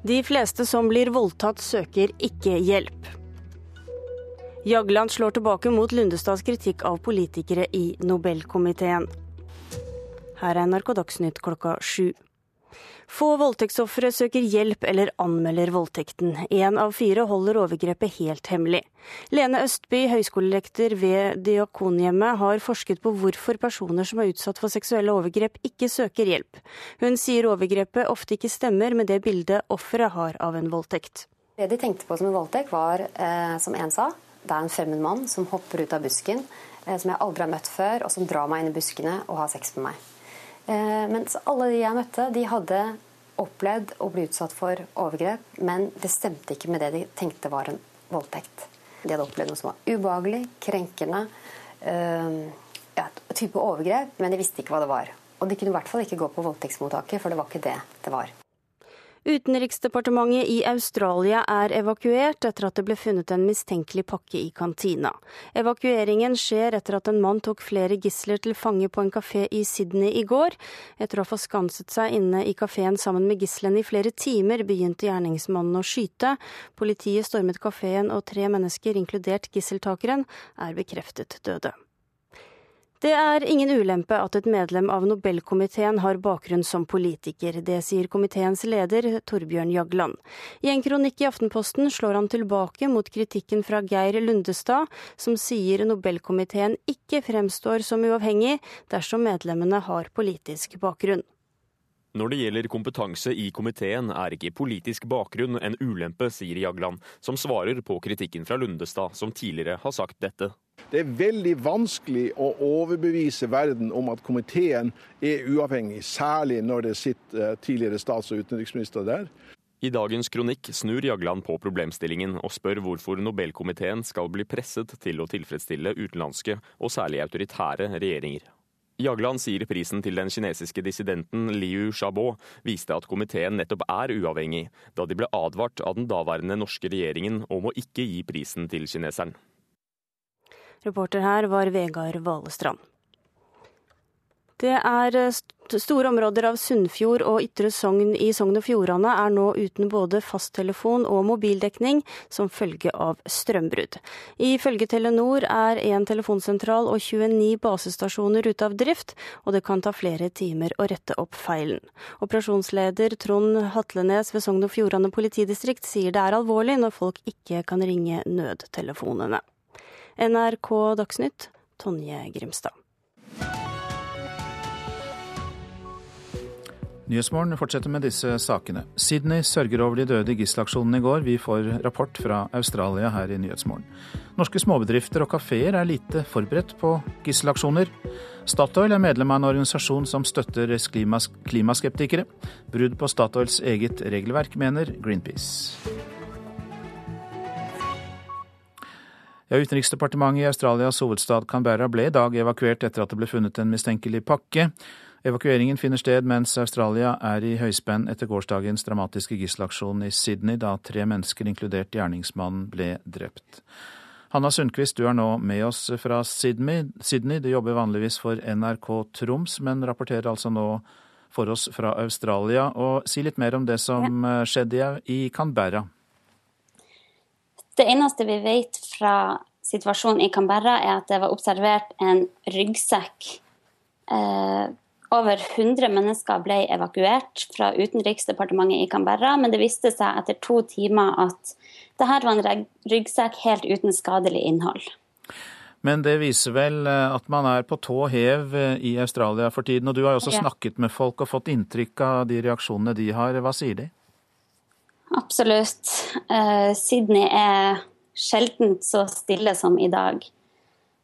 De fleste som blir voldtatt, søker ikke hjelp. Jagland slår tilbake mot Lundestads kritikk av politikere i Nobelkomiteen. Her er NRK Dagsnytt klokka sju. Få voldtektsofre søker hjelp eller anmelder voldtekten. Én av fire holder overgrepet helt hemmelig. Lene Østby, høyskolelektor ved Diakonhjemmet, har forsket på hvorfor personer som er utsatt for seksuelle overgrep, ikke søker hjelp. Hun sier overgrepet ofte ikke stemmer med det bildet offeret har av en voldtekt. Det de tenkte på som en voldtekt, var, eh, som en sa, det er en fremmed mann som hopper ut av busken, eh, som jeg aldri har møtt før, og som drar meg inn i buskene og har sex med meg. Eh, mens alle de jeg møtte, de hadde opplevd å bli utsatt for overgrep, men det stemte ikke med det de tenkte var en voldtekt. De hadde opplevd noe som var ubehagelig, krenkende, øh, ja, type overgrep, men de visste ikke hva det var. Og de kunne i hvert fall ikke gå på voldtektsmottaket, for det var ikke det det var. Utenriksdepartementet i Australia er evakuert etter at det ble funnet en mistenkelig pakke i kantina. Evakueringen skjer etter at en mann tok flere gisler til fange på en kafé i Sydney i går. Etter å ha forskanset seg inne i kafeen sammen med gislene i flere timer, begynte gjerningsmannen å skyte. Politiet stormet kafeen, og tre mennesker, inkludert gisseltakeren, er bekreftet døde. Det er ingen ulempe at et medlem av Nobelkomiteen har bakgrunn som politiker. Det sier komiteens leder, Torbjørn Jagland. I en kronikk i Aftenposten slår han tilbake mot kritikken fra Geir Lundestad, som sier Nobelkomiteen ikke fremstår som uavhengig dersom medlemmene har politisk bakgrunn. Når det gjelder kompetanse i komiteen, er ikke politisk bakgrunn en ulempe, sier Jagland, som svarer på kritikken fra Lundestad, som tidligere har sagt dette. Det er veldig vanskelig å overbevise verden om at komiteen er uavhengig, særlig når det sitter eh, tidligere stats- og utenriksminister der. I dagens kronikk snur Jagland på problemstillingen og spør hvorfor Nobelkomiteen skal bli presset til å tilfredsstille utenlandske og særlig autoritære regjeringer. Jagland sier prisen til den kinesiske dissidenten Liu Xiaobo viste at komiteen nettopp er uavhengig, da de ble advart av den daværende norske regjeringen om å ikke gi prisen til kineseren. Reporter her var Vegard Valestrand. Det er st store områder av Sunnfjord og Ytre Sogn i Sogn og Fjordane er nå uten både fasttelefon og mobildekning som følge av strømbrudd. Ifølge Telenor er én telefonsentral og 29 basestasjoner ute av drift, og det kan ta flere timer å rette opp feilen. Operasjonsleder Trond Hatlenes ved Sogn og Fjordane politidistrikt sier det er alvorlig når folk ikke kan ringe nødtelefonene. NRK Dagsnytt, Tonje Grimstad. Nyhetsmorgen fortsetter med disse sakene. Sydney sørger over de døde i gisselaksjonen i går. Vi får rapport fra Australia her i Nyhetsmorgen. Norske småbedrifter og kafeer er lite forberedt på gisselaksjoner. Statoil er medlem av en organisasjon som støtter klimaskeptikere. Brudd på Statoils eget regelverk, mener Greenpeace. Ja, Utenriksdepartementet i Australias hovedstad Canberra ble i dag evakuert etter at det ble funnet en mistenkelig pakke. Evakueringen finner sted mens Australia er i høyspenn etter gårsdagens dramatiske gisselaksjon i Sydney, da tre mennesker, inkludert gjerningsmannen, ble drept. Hanna Sundquist, du er nå med oss fra Sydney. Sydney. Du jobber vanligvis for NRK Troms, men rapporterer altså nå for oss fra Australia. Og Si litt mer om det som skjedde i Canberra. Det eneste vi vet fra situasjonen i Canberra, er at det var observert en ryggsekk. Eh, over 100 mennesker ble evakuert fra Utenriksdepartementet i Canberra, men det viste seg etter to timer at dette var en ryggsekk helt uten skadelig innhold. Men det viser vel eh, at man er på tå hev eh, i Australia for tiden. Og du har jo også ja. snakket med folk og fått inntrykk av de reaksjonene de har. Hva sier de? Absolutt. Uh, Sydney er sjelden så stille som i dag.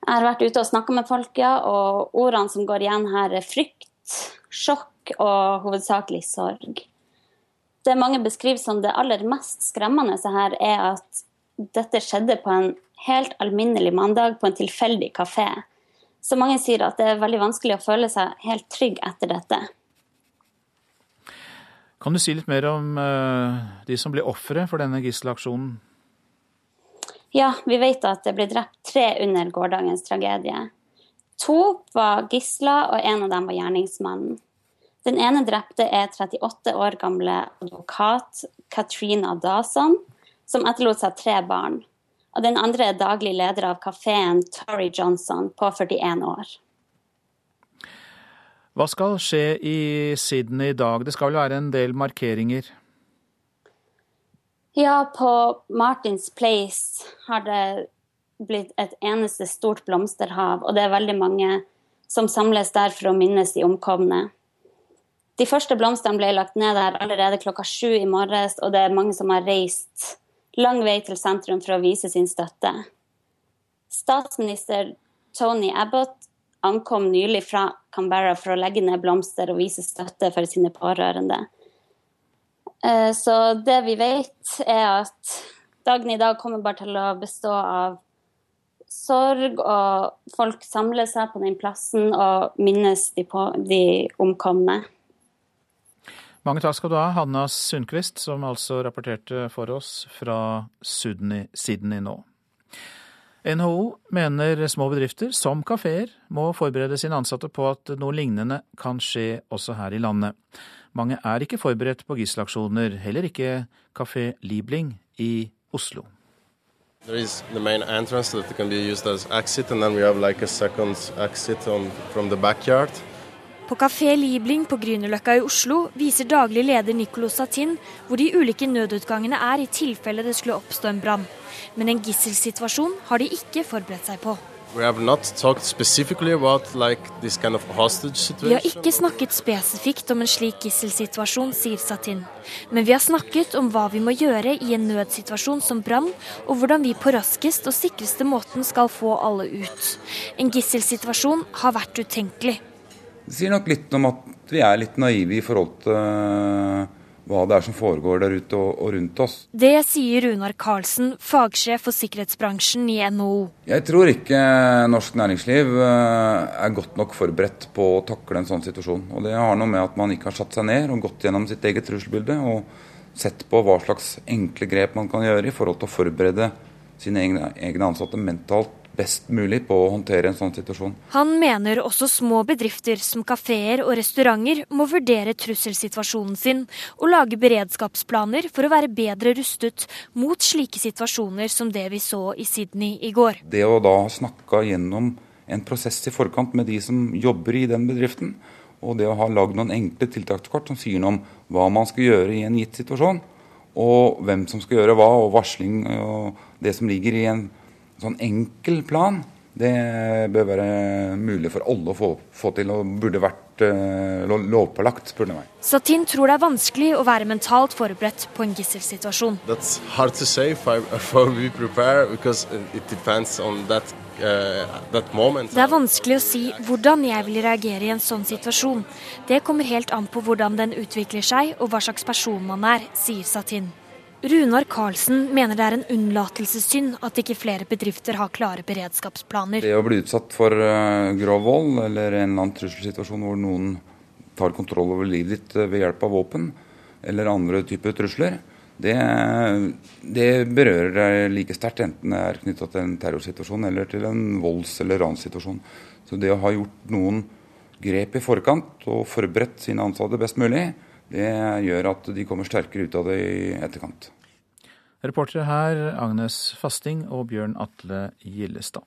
Jeg har vært ute og snakka med folk, ja, og ordene som går igjen her, er frykt, sjokk og hovedsakelig sorg. Det mange beskriver som det aller mest skremmende her, er at dette skjedde på en helt alminnelig mandag på en tilfeldig kafé. Så mange sier at det er veldig vanskelig å føle seg helt trygg etter dette. Kan du si litt mer om uh, de som ble ofre for denne gisselaksjonen? Ja, vi vet at det ble drept tre under gårsdagens tragedie. To var gisler, og en av dem var gjerningsmannen. Den ene drepte er 38 år gamle advokat Katrina Dawson, som etterlot seg tre barn. Og den andre er daglig leder av kafeen Torrey Johnson på 41 år. Hva skal skje i Sydney i dag? Det skal vel være en del markeringer? Ja, på Martins Place har det blitt et eneste stort blomsterhav, og det er veldig mange som samles der for å minnes de omkomne. De første blomstene ble lagt ned der allerede klokka sju i morges, og det er mange som har reist lang vei til sentrum for å vise sin støtte. Statsminister Tony Abbott ankom nylig fra Canberra for å legge ned blomster og vise støtte for sine pårørende. Eh, så det vi vet, er at dagen i dag kommer bare til å bestå av sorg, og folk samler seg på den plassen og minnes de, på, de omkomne. Mange takk skal du ha, Hanna Sundquist, som altså rapporterte for oss fra Sydney, Sydney nå. NHO mener små bedrifter, som kafeer, må forberede sine ansatte på at noe lignende kan skje også her i landet. Mange er ikke forberedt på gisselaksjoner, heller ikke Kafé Liebling i Oslo. There is the main entrance that can be used as exit, and then we have like second exit on, from. På Kafé Libling på Grünerløkka i Oslo viser daglig leder Nicolos Satin hvor de ulike nødutgangene er i tilfelle det skulle oppstå en brann. Men en gisselsituasjon har de ikke forberedt seg på. Vi har ikke snakket spesifikt om en slik gisselsituasjon, sier Satin. Men vi har snakket om hva vi må gjøre i en nødsituasjon som brann, og hvordan vi på raskest og sikreste måten skal få alle ut. En gisselsituasjon har vært utenkelig. Det sier nok litt om at vi er litt naive i forhold til uh, hva det er som foregår der ute og, og rundt oss. Det sier Runar Karlsen, fagsjef for sikkerhetsbransjen i NHO. Jeg tror ikke norsk næringsliv uh, er godt nok forberedt på å takle en sånn situasjon. Og Det har noe med at man ikke har satt seg ned og gått gjennom sitt eget trusselbilde og sett på hva slags enkle grep man kan gjøre i forhold til å forberede sine egne, egne ansatte mentalt best mulig på å håndtere en sånn situasjon. Han mener også små bedrifter som kafeer og restauranter må vurdere trusselsituasjonen sin og lage beredskapsplaner for å være bedre rustet mot slike situasjoner som det vi så i Sydney i går. Det å da snakke gjennom en prosess i forkant med de som jobber i den bedriften, og det å ha lagd noen enkle tiltakskort som sier noe om hva man skal gjøre i en gitt situasjon, og hvem som skal gjøre hva, og varsling og det som ligger i en sånn enkel plan, det bør være mulig for alle å få, få til, og burde vært uh, lovpålagt, spør du meg. Satin tror det er vanskelig å være mentalt forberedt på en gisselsituasjon. That's hard to say if I, if I be because it depends on that uh, det er vanskelig å si hvordan jeg vil reagere i en sånn situasjon. Det kommer helt an på hvordan den utvikler seg og hva slags person man er, sier Satin. Runar Karlsen mener det er en unnlatelsessynd at ikke flere bedrifter har klare beredskapsplaner. Det å bli utsatt for uh, grov vold eller en eller annen trusselsituasjon hvor noen tar kontroll over livet ditt eh, ved hjelp av våpen eller andre typer trusler, det, det berører deg like sterkt, enten det er knytta til en terrorsituasjon eller til en volds- eller ranssituasjon. Så det å ha gjort noen grep i forkant og forberedt sine ansatte best mulig, det gjør at de kommer sterkere ut av det i etterkant. Reportere her Agnes Fasting og Bjørn Atle Gillestad.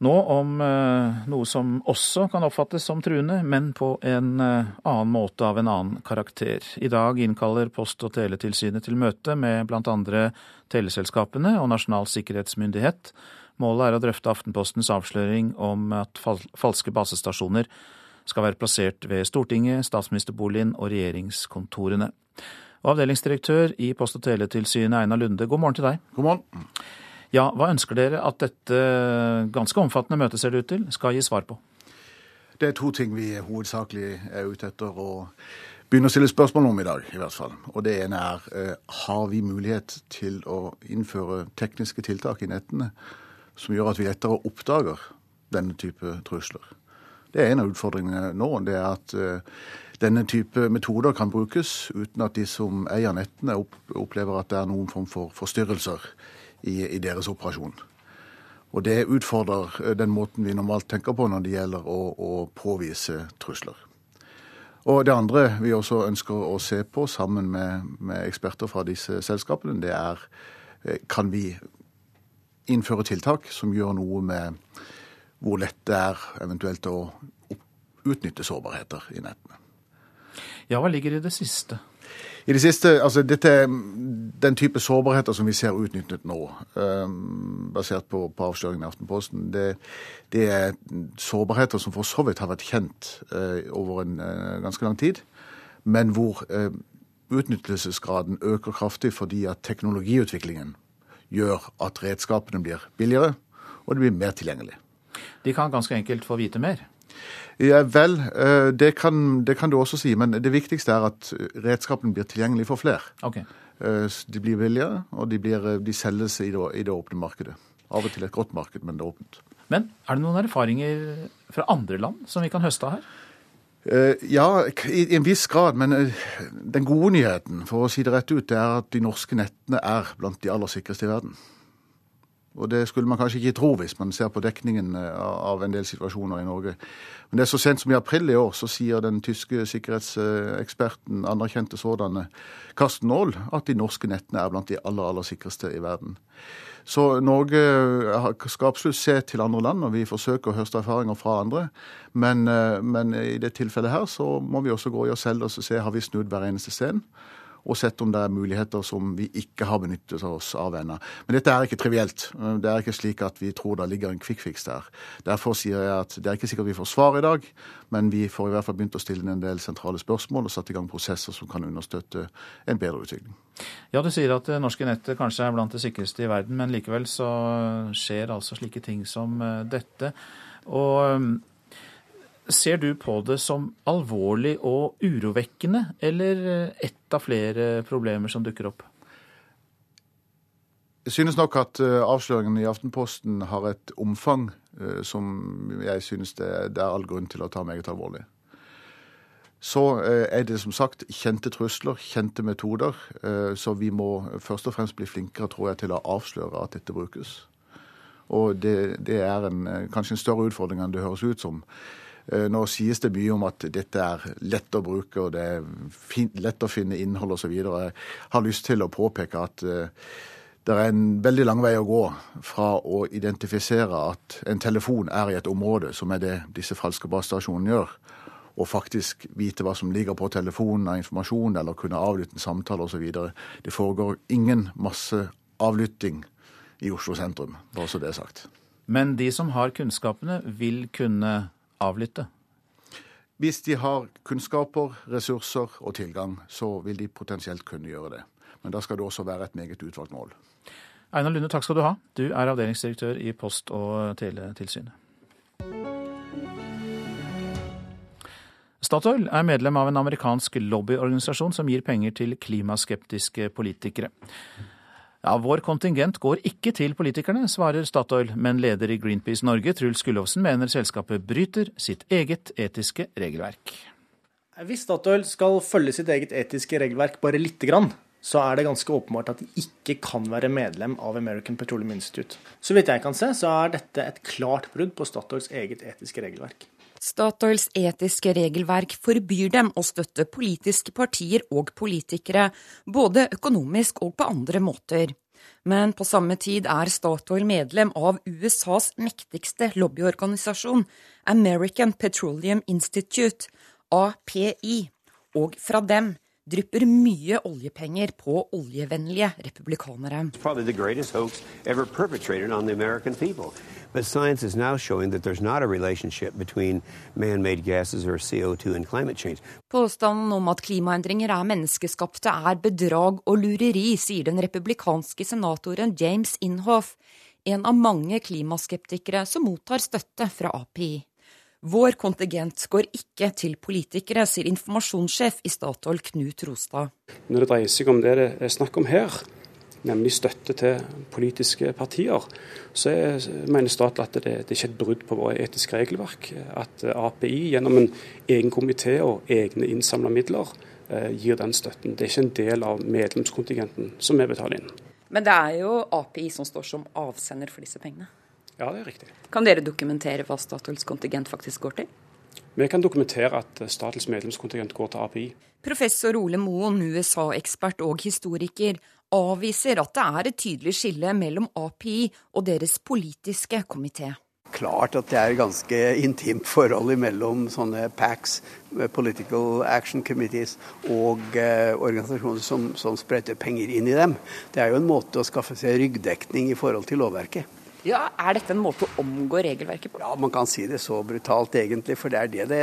Nå om eh, noe som også kan oppfattes som truende, men på en eh, annen måte av en annen karakter. I dag innkaller Post- og teletilsynet til møte med bl.a. teleselskapene og Nasjonal sikkerhetsmyndighet. Målet er å drøfte Aftenpostens avsløring om at falske basestasjoner skal være plassert ved Stortinget, statsministerboligen og regjeringskontorene. Og avdelingsdirektør i Post- og teletilsynet, Einar Lunde, god morgen til deg. God morgen. Ja, Hva ønsker dere at dette ganske omfattende møtet ser det ut til, skal gi svar på? Det er to ting vi hovedsakelig er ute etter å begynne å stille spørsmål om i dag, i hvert fall. Og det ene er eh, har vi mulighet til å innføre tekniske tiltak i nettene som gjør at vi lettere oppdager denne type trusler. Det er en av utfordringene nå. det er at uh, denne type metoder kan brukes uten at de som eier nettene opplever at det er noen form for forstyrrelser i, deres operasjon. Og det utfordrer eh, den måten vi normalt tenker på når det gjelder å påvise trusler. Og Det andre vi også ønsker å se på sammen med, med eksperter fra disse selskapene, det er eh, kan vi innføre tiltak som gjør noe med hvor lett det er eventuelt å utnytte sårbarheter i nettene. Ja, hva ligger i det siste? I det siste, altså dette, Den type sårbarheter som vi ser utnyttet nå, um, basert på, på avsløringen i Aftenposten, det, det, er sårbarheter som for så vidt har vært kjent uh, over en uh, ganske lang tid, men hvor uh, utnyttelsesgraden øker kraftig fordi at teknologiutviklingen gjør at redskapene blir billigere, og det blir mer tilgjengelig. De kan ganske enkelt få vite mer? Ja vel, eh, det kan, det kan, du også si. Men det viktigste er at redskapen blir tilgjengelig for flere. Okay. Eh, de blir billigere, og de, blir, eh, de selges i det, i det, åpne markedet. Av og til et godt marked, men det er åpent. Men er det noen erfaringer fra andre land som vi kan høste av her? Ja, i en viss grad. Men den gode nyheten, for å si det rett ut, det er at de norske nettene er blant de aller sikreste i verden. Og det skulle man kanskje ikke tro hvis man ser på dekningen av en del situasjoner i Norge. Men det er så sent som i april i år så sier den tyske sikkerhetseksperten, anerkjente sådanne, Karsten Aall, at de norske nettene er blant de aller, aller sikreste i verden. Så Norge skal absolutt se til andre land, og vi forsøker å høste erfaringer fra andre. Men, eh, men i det tilfellet her så må vi også gå i oss selv og se har vi snudd hver eneste sten og sett om det er muligheter som vi ikke har benyttet oss av ennå. Men dette er ikke trivielt. Det er ikke slik at vi tror det ligger en fix der. Derfor sier jeg at det er ikke sikkert vi får svar i dag, men vi får i hvert fall begynt å stille en del sentrale spørsmål og satt i gang prosesser som kan understøtte en bedre utvikling. Ja, Du sier at det norske nettet kanskje er blant det sikreste i verden, men likevel så skjer altså slike ting som eh, dette. Og Ser du på det som alvorlig og urovekkende, eller eh, ett av flere problemer som dukker opp? Jeg synes nok at avsløringene avsløringen i Aftenposten har et omfang eh, som jeg synes det, er all grunn til å ta meget alvorlig. Så er det som sagt kjente trusler, kjente metoder. Så vi må først og fremst bli flinkere tror jeg, til å avsløre at dette brukes. Og det, det er en, kanskje en større utfordring enn det høres ut som. Eh, nå sies det mye om at dette er lett å bruke, og det er lett å finne innhold osv. Jeg har lyst til å påpeke at eh, det er en veldig lang vei å gå fra å identifisere at en telefon er i et område, som er det disse falske basestasjonene gjør, og faktisk vite hva som ligger på telefonen av informasjon, eller kunne avlytte en samtale osv. Det foregår ingen masse avlytting i Oslo sentrum, bare så det er sagt. Men de som har kunnskapene, vil kunne avlytte? Hvis de har kunnskaper, ressurser og tilgang, så vil de potensielt kunne gjøre det. Men da skal det også være et meget utvalgt mål. Einar Lunde, takk skal du ha. Du er avdelingsdirektør i Post- og teletilsynet. Statoil er medlem av en amerikansk lobbyorganisasjon som gir penger til klimaskeptiske politikere. Ja, Vår kontingent går ikke til politikerne, svarer Statoil, men leder i Greenpeace Norge, Truls Gullovsen, mener selskapet bryter sitt eget etiske regelverk. Hvis Statoil skal følge sitt eget etiske regelverk bare lite grann, så er det ganske åpenbart at de ikke kan være medlem av American Petroleum Institute. Så vidt jeg kan se, så er dette et klart brudd på Statoils eget etiske regelverk. Statoils etiske regelverk forbyr dem å støtte politiske partier og politikere, både økonomisk og på andre måter. Men på samme tid er Statoil medlem av USAs mektigste lobbyorganisasjon, American Petroleum Institute, API, og fra dem drypper mye oljepenger på oljevennlige republikanere. But science is now showing that there's not a relationship between man-made gases or CO2 and climate change. Påstanden om at klimaendringer er menneskeskapte er bedrag og lureri, sier den republikanske senatoren James Inhofe, en av mange klimaskeptikere som mottar støtte fra API. Vår kontingent går ikke til politikere, sier informasjonssjef i Statoil Knut Rostad. Når det dreier seg om det det er snakk om her, nemlig støtte til politiske partier, så mener Statoil at det, det er ikke et brudd på våre etiske regelverk. At API gjennom en egen komité og egne innsamla midler eh, gir den støtten. Det er ikke en del av medlemskontingenten som vi betaler inn. Men det er jo API som står som avsender for disse pengene? Ja, det er riktig. Kan dere dokumentere hva Statoils kontingent faktisk går til? Vi kan dokumentere at statens medlemskontingent går til API. Professor Ole Moen, USA-ekspert og historiker, avviser at det er et tydelig skille mellom API og deres politiske komité. Klart at det er ganske intimt forhold mellom sånne PACs, Political Action Committees, og eh, organisasjoner som, som spretter penger inn i dem. Det er jo en måte å skaffe seg ryggdekning i forhold til lovverket. Ja, Er dette en måte å omgå regelverket på? Ja, Man kan si det så brutalt, egentlig, for det er det det,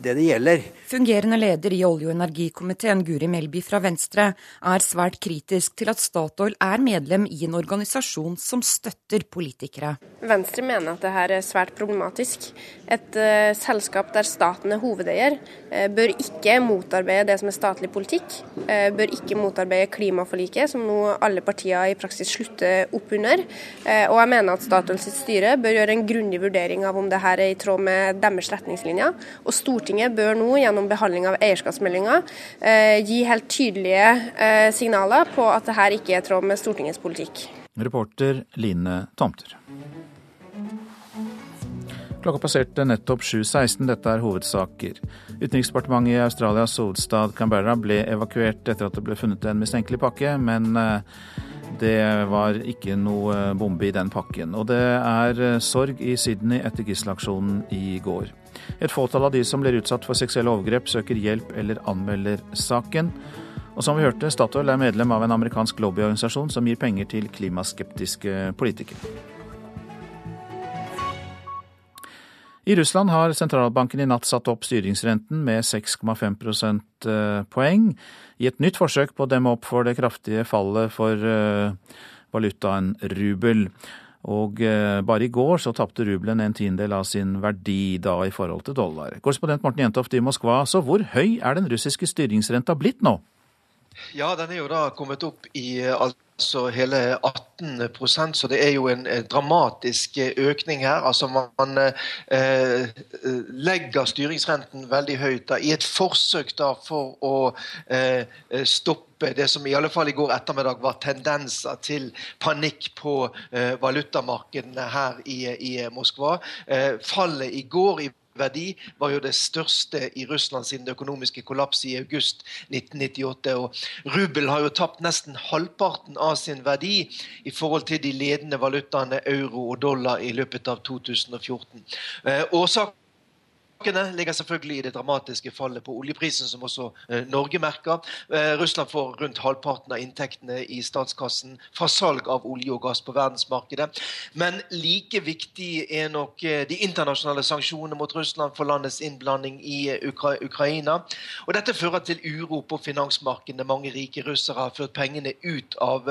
det, det gjelder. Fungerende leder i olje- og energikomiteen, Guri Melby fra Venstre, er svært kritisk til at Statoil er medlem i en organisasjon som støtter politikere. Venstre mener at dette er svært problematisk. Et uh, selskap der staten er hovedeier, uh, bør ikke motarbeide det som er statlig politikk. Uh, bør ikke motarbeide klimaforliket, som nå alle partier i praksis slutter opp under. og jeg mener mener at Statoil sitt styre bør gjøre en grundig vurdering av om dette er i tråd med deres retningslinjer. Og Stortinget bør nå gjennom behandling av eierskapsmeldinga eh, gi helt tydelige eh, signaler på at dette ikke er i tråd med Stortingets politikk. Reporter Line Tomter. Klokka passerte nettopp 7.16. Dette er hovedsaker. Utenriksdepartementet i Australias hovedstad Canberra ble evakuert etter at det ble funnet en mistenkelig pakke, men eh, det var ikke noe bombe i den pakken. Og det er eh, sorg i Sydney etter gisselaksjonen i går. Et fåtall av de som blir utsatt for seksuelle overgrep, søker hjelp eller anmelder saken. Og som vi hørte, Statoil er medlem av en amerikansk lobbyorganisasjon som gir penger til klimaskeptiske politikere. I Russland har sentralbanken i natt satt opp styringsrenten med 6,5 prosentpoeng i et nytt forsøk på å demme opp for det kraftige fallet for eh, valutaen rubel. Og eh, bare i går så tapte rubelen en tiendedel av sin verdi da i forhold til dollar. Korrespondent Morten Jentoft i Moskva, så hvor høy er den russiske styringsrenta blitt nå? Ja, den er jo da kommet opp i alt altså hele 18% så det er jo en dramatisk økning her. Altså Man eh, legger styringsrenten veldig høyt da, i et forsøk da for å eh, stoppe det som i alle fall i går ettermiddag var tendenser til panikk på eh, valutamarkedene her i, i Moskva. Eh, fallet i går i verdi var jo det største i Russland siden det økonomiske kollapset i august 1998. og Rubel har jo tapt nesten halvparten av sin verdi i forhold til de ledende valutaene euro og dollar i løpet av 2014. Eh, årsaken Årsakene ligger selvfølgelig i det dramatiske fallet på oljeprisen, som også eh, Norge merker. Eh, Russland får rundt halvparten av inntektene i statskassen fra salg av olje og gass på verdensmarkedet. Men like viktig er nok eh, de internasjonale sanksjonene mot Russland for landets innblanding i Ukra Ukraina. Og dette fører til uro på finansmarkedene. Mange rike russere har ført pengene ut av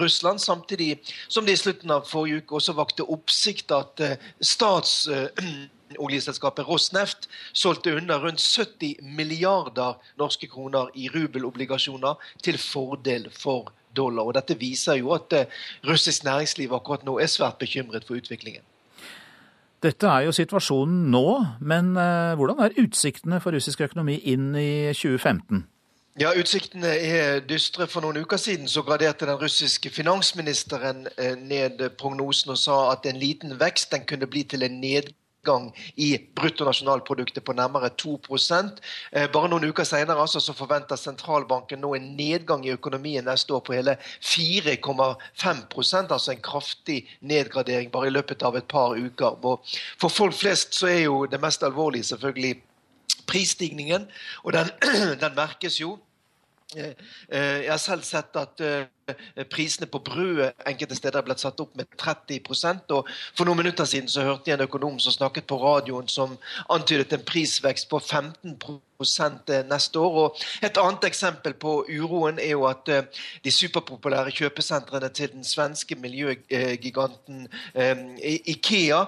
Russland, samtidig som det i slutten av forrige uke også vakte oppsikt at stats oljeselskapet Rosneft solgte unna rundt 70 milliarder norske kroner i rubelobligasjoner til fordel for dollar. Og Dette viser jo at eh, russisk næringsliv akkurat nå er svært bekymret for utviklingen. Dette er jo situasjonen nå, men eh, hvordan er utsiktene for russisk økonomi inn i 2015? Ja, Utsiktene er dystre. For noen uker siden så graderte den russiske finansministeren eh, ned prognosen og sa at en liten vekst den kunne bli til en nedgang nedgang i bruttonasjonalproduktet på nærmere 2 eh, Bare noen uker senere altså, så forventer sentralbanken nå en nedgang i økonomien neste år på hele 4,5% altså en kraftig nedgradering bare i løpet av et par uker. For folk flest så er jo det mest alvorlige selvfølgelig prisstigningen, og den, den merkes jo. Eh, eh, jeg har selv sett at Eh, prisene på brødet enkelte steder er blitt satt opp med 30% og For noen minutter siden så hørte jeg en økonom som snakket på radioen som antydet en prisvekst på 15 eh, neste år. Og et annet eksempel på uroen er jo at de superpopulære kjøpesentrene til den svenske miljøgiganten Ikea,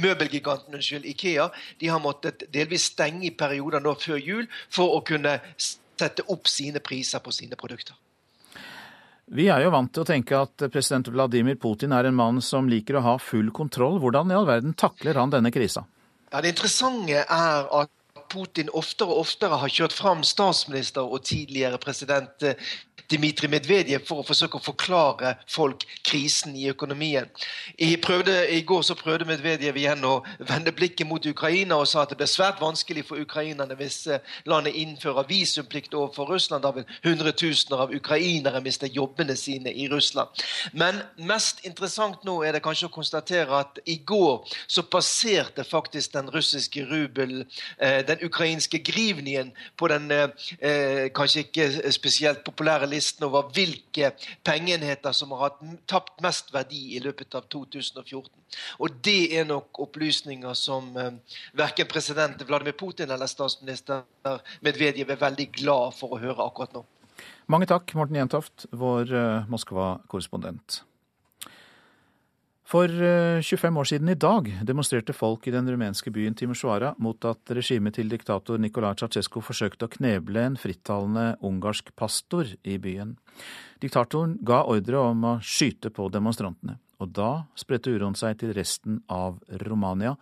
møbelgiganten unnskyld, Ikea, de har måttet delvis stenge i perioder nå før jul for å kunne sette opp sine priser på sine produkter. Vi er jo vant til å tenke at president Vladimir Putin er en mann som liker å ha full kontroll. Hvordan i all verden takler han denne krisa? Ja, Det interessante er at Putin oftere og oftere har kjørt fram statsminister og tidligere president Dmitrij Medvedev for å forsøke å forklare folk krisen i økonomien. I, prøvde, I, går så prøvde Medvedev igjen å vende blikket mot Ukraina og sa at det blir svært vanskelig for ukrainerne hvis eh, landet innfører visumplikt overfor Russland. Da vil hundretusener av ukrainere miste jobbene sine i Russland. Men mest interessant nå er det kanskje å konstatere at i går så passerte faktisk den russiske rubel eh, den ukrainske grivnien på den eh, kanskje ikke spesielt populære listen listen over hvilke pengeenheter som har hatt tapt mest verdi i løpet av 2014. Og det er nok opplysninger som eh, verken president Vladimir Putin eller statsminister Medvedev er veldig glad for å høre akkurat nå. Mange takk, Morten Jentoft, vår eh, Moskva-korrespondent. For 25 eh, år siden i dag demonstrerte folk i den rumenske byen Timisoara mot at regimet til diktator Nicolai Ceaucescu forsøkte å kneble en frittalende ungarsk pastor i byen. Diktatoren ga ordre om å skyte på demonstrantene, og da spredte uroen seg til resten av Romania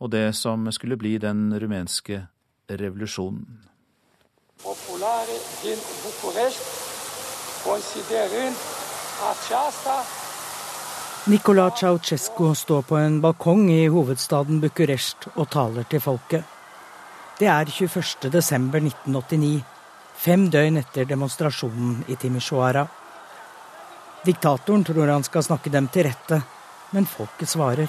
og det som skulle bli den rumenske revolusjonen. Populare din Bucuresti, considerând aceasta Nicola Ceaucescu står på en balkong i hovedstaden Bucuresti og taler til folket. Det er 21.12.1989, fem døgn etter demonstrasjonen i Timisoara. Diktatoren tror han skal snakke dem til rette, men folket svarer.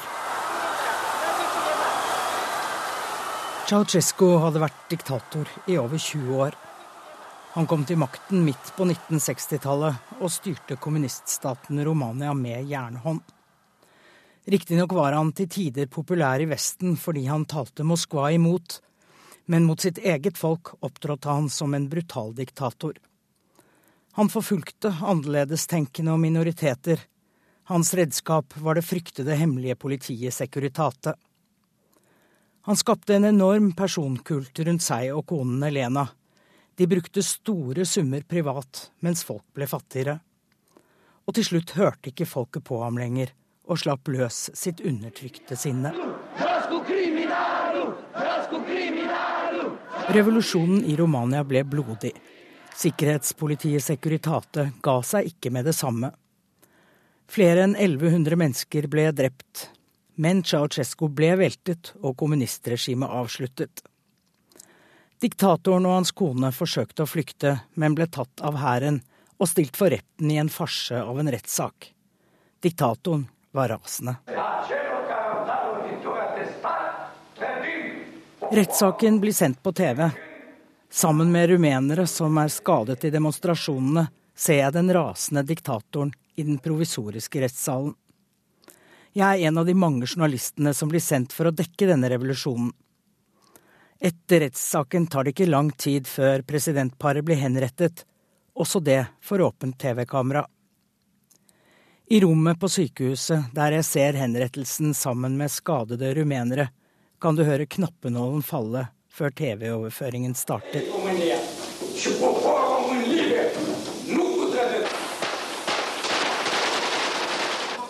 Ceaucescu hadde vært diktator i over 20 år. Han kom til makten midt på 1960-tallet og styrte kommuniststaten Romania med jernhånd. Riktignok var han til tider populær i Vesten fordi han talte Moskva imot, men mot sitt eget folk opptrådte han som en brutal diktator. Han forfulgte annerledestenkende og minoriteter. Hans redskap var det fryktede hemmelige politiet Securitate. Han skapte en enorm personkult rundt seg og konen Elena de brukte store summer privat mens folk ble fattigere. Og til slutt hørte ikke folket på ham lenger og slapp løs sitt undertrykte sinne. Revolusjonen i Romania ble blodig. Sikkerhetspolitiet Securitate ga seg ikke med det samme. Flere enn 1100 mennesker ble drept, men Ceaucescu ble veltet og kommunistregimet avsluttet. Diktatoren og hans kone forsøkte å flykte, men ble tatt av hæren og stilt for retten i en farse av en rettssak. Diktatoren var rasende. Rettssaken blir sendt på TV. Sammen med rumenere som er skadet i demonstrasjonene, ser jeg den rasende diktatoren i den provisoriske rettssalen. Jeg er en av de mange journalistene som blir sendt for å dekke denne revolusjonen. Etter rettssaken tar det ikke lang tid før presidentparet blir henrettet, også det for åpent TV-kamera. I rommet på sykehuset der jeg ser henrettelsen sammen med skadede rumenere, kan du høre knappenålen falle før TV-overføringen starter.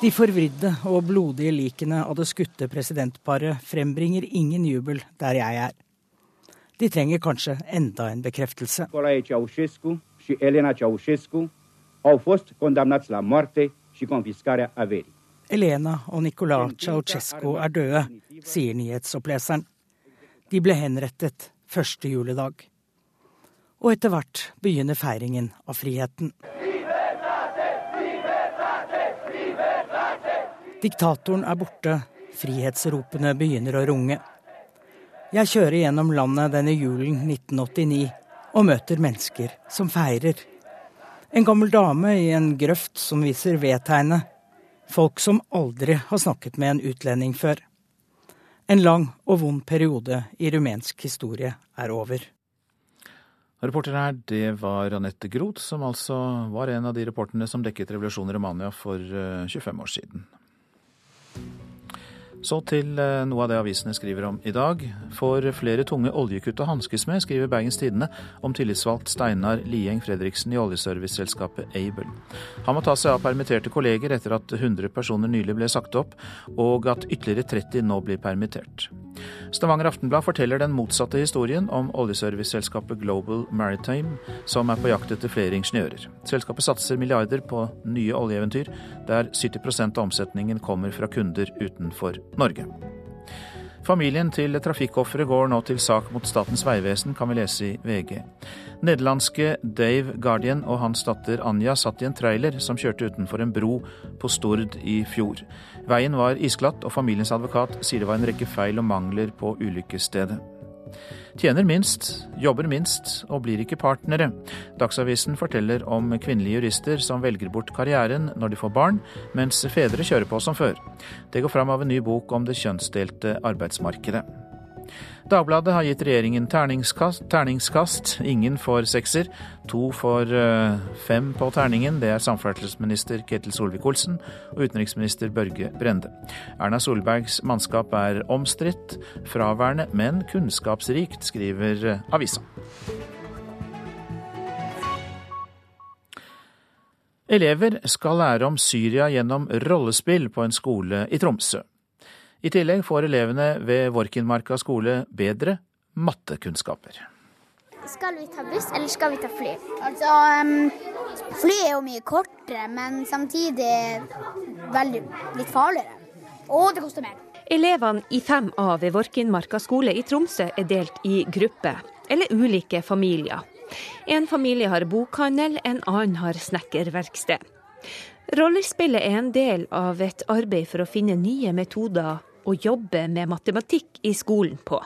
De forvridde og blodige likene av det skutte presidentparet frembringer ingen jubel der jeg er. De trenger kanskje enda en bekreftelse. Elena og Nicolai Ceaucescu er døde, sier nyhetsoppleseren. De ble henrettet første juledag. Og etter hvert begynner feiringen av friheten. Diktatoren er borte, frihetsropene begynner å runge. Jeg kjører gjennom landet denne julen 1989 og møter mennesker som feirer. En gammel dame i en grøft som viser vedtegnet. Folk som aldri har snakket med en utlending før. En lang og vond periode i rumensk historie er over. Reporter her, det var Anette Groth, som altså var en av de reporterne som dekket revolusjonen i Romania for 25 eh, år siden. Så til eh, noe av det avisene skriver om i dag. For flere tunge oljekutt å hanskes med, skriver Bergens Tidende om tillitsvalgt Steinar Lieng Fredriksen i oljeserviceselskapet Able. Han må ta seg av permitterte kolleger etter at 100 personer nylig ble sagt opp, og at ytterligere 30 nå blir permittert. Stavanger Aftenblad forteller den motsatte historien om oljeserviceselskapet Global Maritime, som er på jakt etter flere ingeniører. Selskapet satser milliarder på nye oljeeventyr, der 70% av omsetningen kommer fra kunder utenfor Norge. Familien til trafikkofferet går nå til sak mot Statens vegvesen, kan vi lese i VG. Nederlandske Dave Guardian og hans datter Anja satt i en trailer som kjørte utenfor en bro på Stord i fjor. Veien var isglatt, og familiens advokat sier det var en rekke feil og mangler på ulykkesstedet. Tjener minst, jobber minst og blir ikke partnere. Dagsavisen forteller om kvinnelige jurister som velger bort karrieren når de får barn, mens fedre kjører på som før. Det går fram av en ny bok om det kjønnsdelte arbeidsmarkedet. Dagbladet har gitt regjeringen terningskast, terningskast. Ingen får sekser. To får uh, fem på terningen. Det er samferdselsminister Ketil Solvik-Olsen og utenriksminister Børge Brende. Erna Solbergs mannskap er omstridt, fraværende, men kunnskapsrikt, skriver uh, avisa. Elever skal lære om Syria gjennom rollespill på en skole i Tromsø. I tillegg får elevene ved Vorkinmarka skole bedre mattekunnskaper. Skal vi ta buss, eller skal vi ta fly? Altså, um, Fly er jo mye kortere, men samtidig veldig, litt farligere. Og det koster mer. Elevene i 5A ved Vorkinmarka skole i Tromsø er delt i grupper, eller ulike familier. En familie har bokhandel, en annen har snekkerverksted. Rollespillet er en del av et arbeid for å finne nye metoder å jobbe med matematikk i skolen på.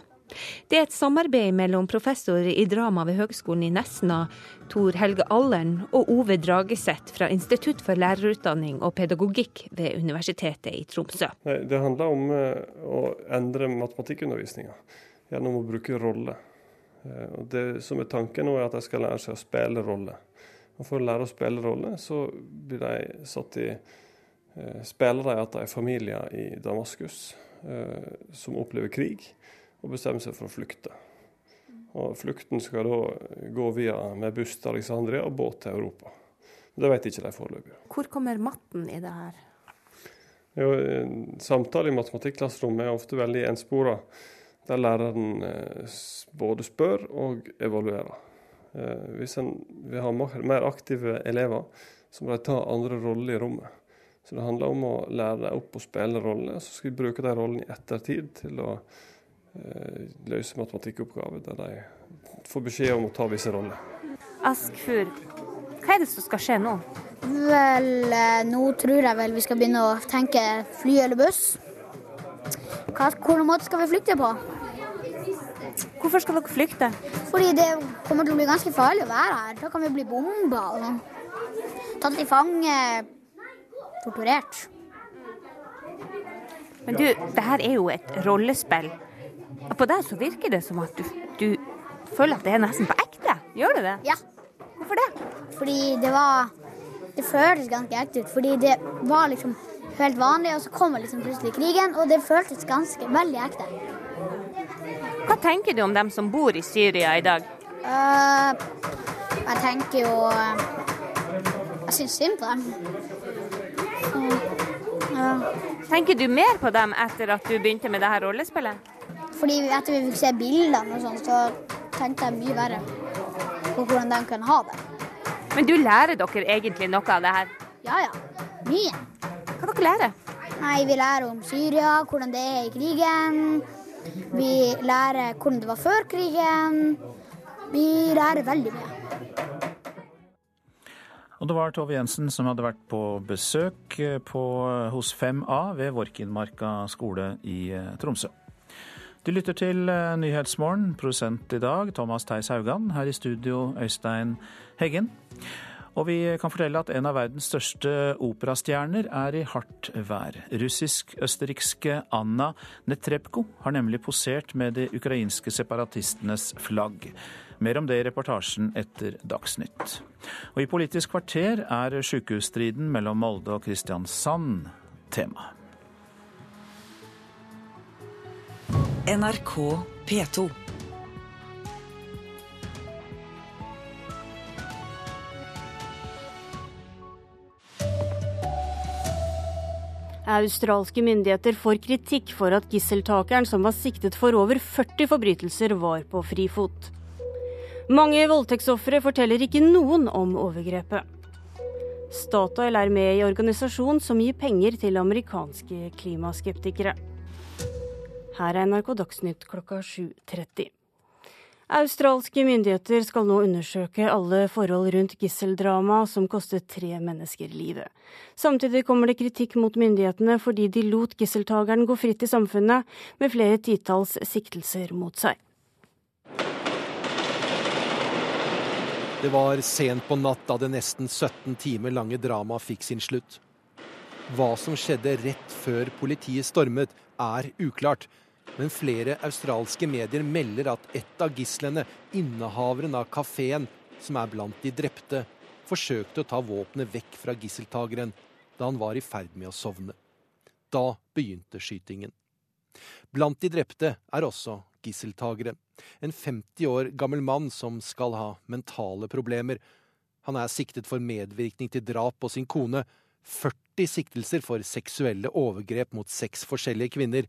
Det er et samarbeid mellom professor i drama ved Høgskolen i Nesna, Tor Helge Allern, og Ove Drageseth fra Institutt for lærerutdanning og pedagogikk ved Universitetet i Tromsø. Det handler om eh, å endre matematikkundervisninga gjennom å bruke rolle. Eh, det som er tanken nå, er at de skal lære seg å spille rolle. Og For å lære å spille rolle, så blir de satt i eh, Spiller de at de er familier i Damaskus som opplever krig, og bestemmer seg for å flykte. Og Flukten skal da gå via med buss til Alexandria og båt til Europa. Det vet ikke de foreløpig. Hvor kommer matten i det her? Jo, samtale i matematikklasserommet er ofte veldig enspora, der læreren eh, både spør og evaluerer. Eh, hvis en vil ha mer aktive elever, så må de ta andre roller i rommet. Så det handler om å lære dem opp å spille roller. Så skal vi bruke de rollene i ettertid til å eh, løse matematikkoppgaver der de får beskjed om å ta visse roller. Askfur, hva er det som skal skje nå? Vel, eh, nå tror jeg vel vi skal begynne å tenke fly eller buss. Hva, hvordan måte skal vi flykte på? Hvorfor skal dere flykte? Fordi det kommer til å bli ganske farlig å være her. Da kan vi bli bomba og. Tatt til fange torturert. Men du, det her er jo et rollespill. På deg så virker det som at du, du føler at det er nesten på ekte. Gjør det det? Ja. Hvorfor det? Fordi det var Det føltes ganske ekte ut. Fordi det var liksom helt vanlig, og så kom liksom plutselig krigen, og det føltes ganske veldig ekte. Hva tenker du om dem som bor i Syria i dag? Uh, jeg tenker jo uh, Jeg syns synd på dem. Ja. Tenker du mer på dem etter at du begynte med det her rollespillet? Fordi etter vi fikk se bildene og sånn, så tenkte jeg mye verre på hvordan de kan ha det. Men du lærer dere egentlig noe av det her? Ja ja. Mye. Hva dere lærer Nei, Vi lærer om Syria, hvordan det er i krigen. Vi lærer hvordan det var før krigen. Vi lærer veldig mye. Og det var Tove Jensen som hadde vært på besøk eh, på, hos 5A ved Vorkinmarka skole i eh, Tromsø. Du lytter til eh, Nyhetsmorgen, produsent i dag Thomas Theis Haugan. Her i studio Øystein Heggen. Og vi kan fortelle at en av verdens største operastjerner er i hardt vær. Russisk-østerrikske Anna Netrebko har nemlig posert med de ukrainske separatistenes flagg. Mer om det i reportasjen etter Dagsnytt. Og i Politisk kvarter er sykehusstriden mellom Molde og Kristiansand tema. NRK P2. Australske myndigheter får kritikk for at gisseltakeren som var siktet for over 40 forbrytelser, var på frifot. Mange voldtektsofre forteller ikke noen om overgrepet. Statoil er med i organisasjon som gir penger til amerikanske klimaskeptikere. Her er NRK Dagsnytt klokka 7.30. Australske myndigheter skal nå undersøke alle forhold rundt gisseldramaet som kostet tre mennesker livet. Samtidig kommer det kritikk mot myndighetene fordi de lot gisseltakeren gå fritt i samfunnet, med flere titalls siktelser mot seg. Det var sent på natt da det nesten 17 timer lange dramaet fikk sin slutt. Hva som skjedde rett før politiet stormet, er uklart. Men flere australske medier melder at et av gislene, innehaveren av kafeen, som er blant de drepte, forsøkte å ta våpenet vekk fra gisseltageren da han var i ferd med å sovne. Da begynte skytingen. Blant de drepte er også gisseltagere. En 50 år gammel mann som skal ha mentale problemer. Han er siktet for medvirkning til drap på sin kone. 40 siktelser for seksuelle overgrep mot seks forskjellige kvinner.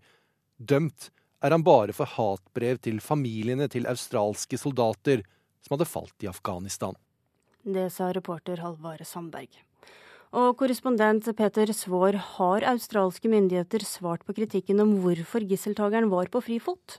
Dømt er han bare for hatbrev til familiene til australske soldater som hadde falt i Afghanistan. Det sa reporter Halvard Sandberg. Og korrespondent Peter Svaar, har australske myndigheter svart på kritikken om hvorfor gisseltakeren var på frifot?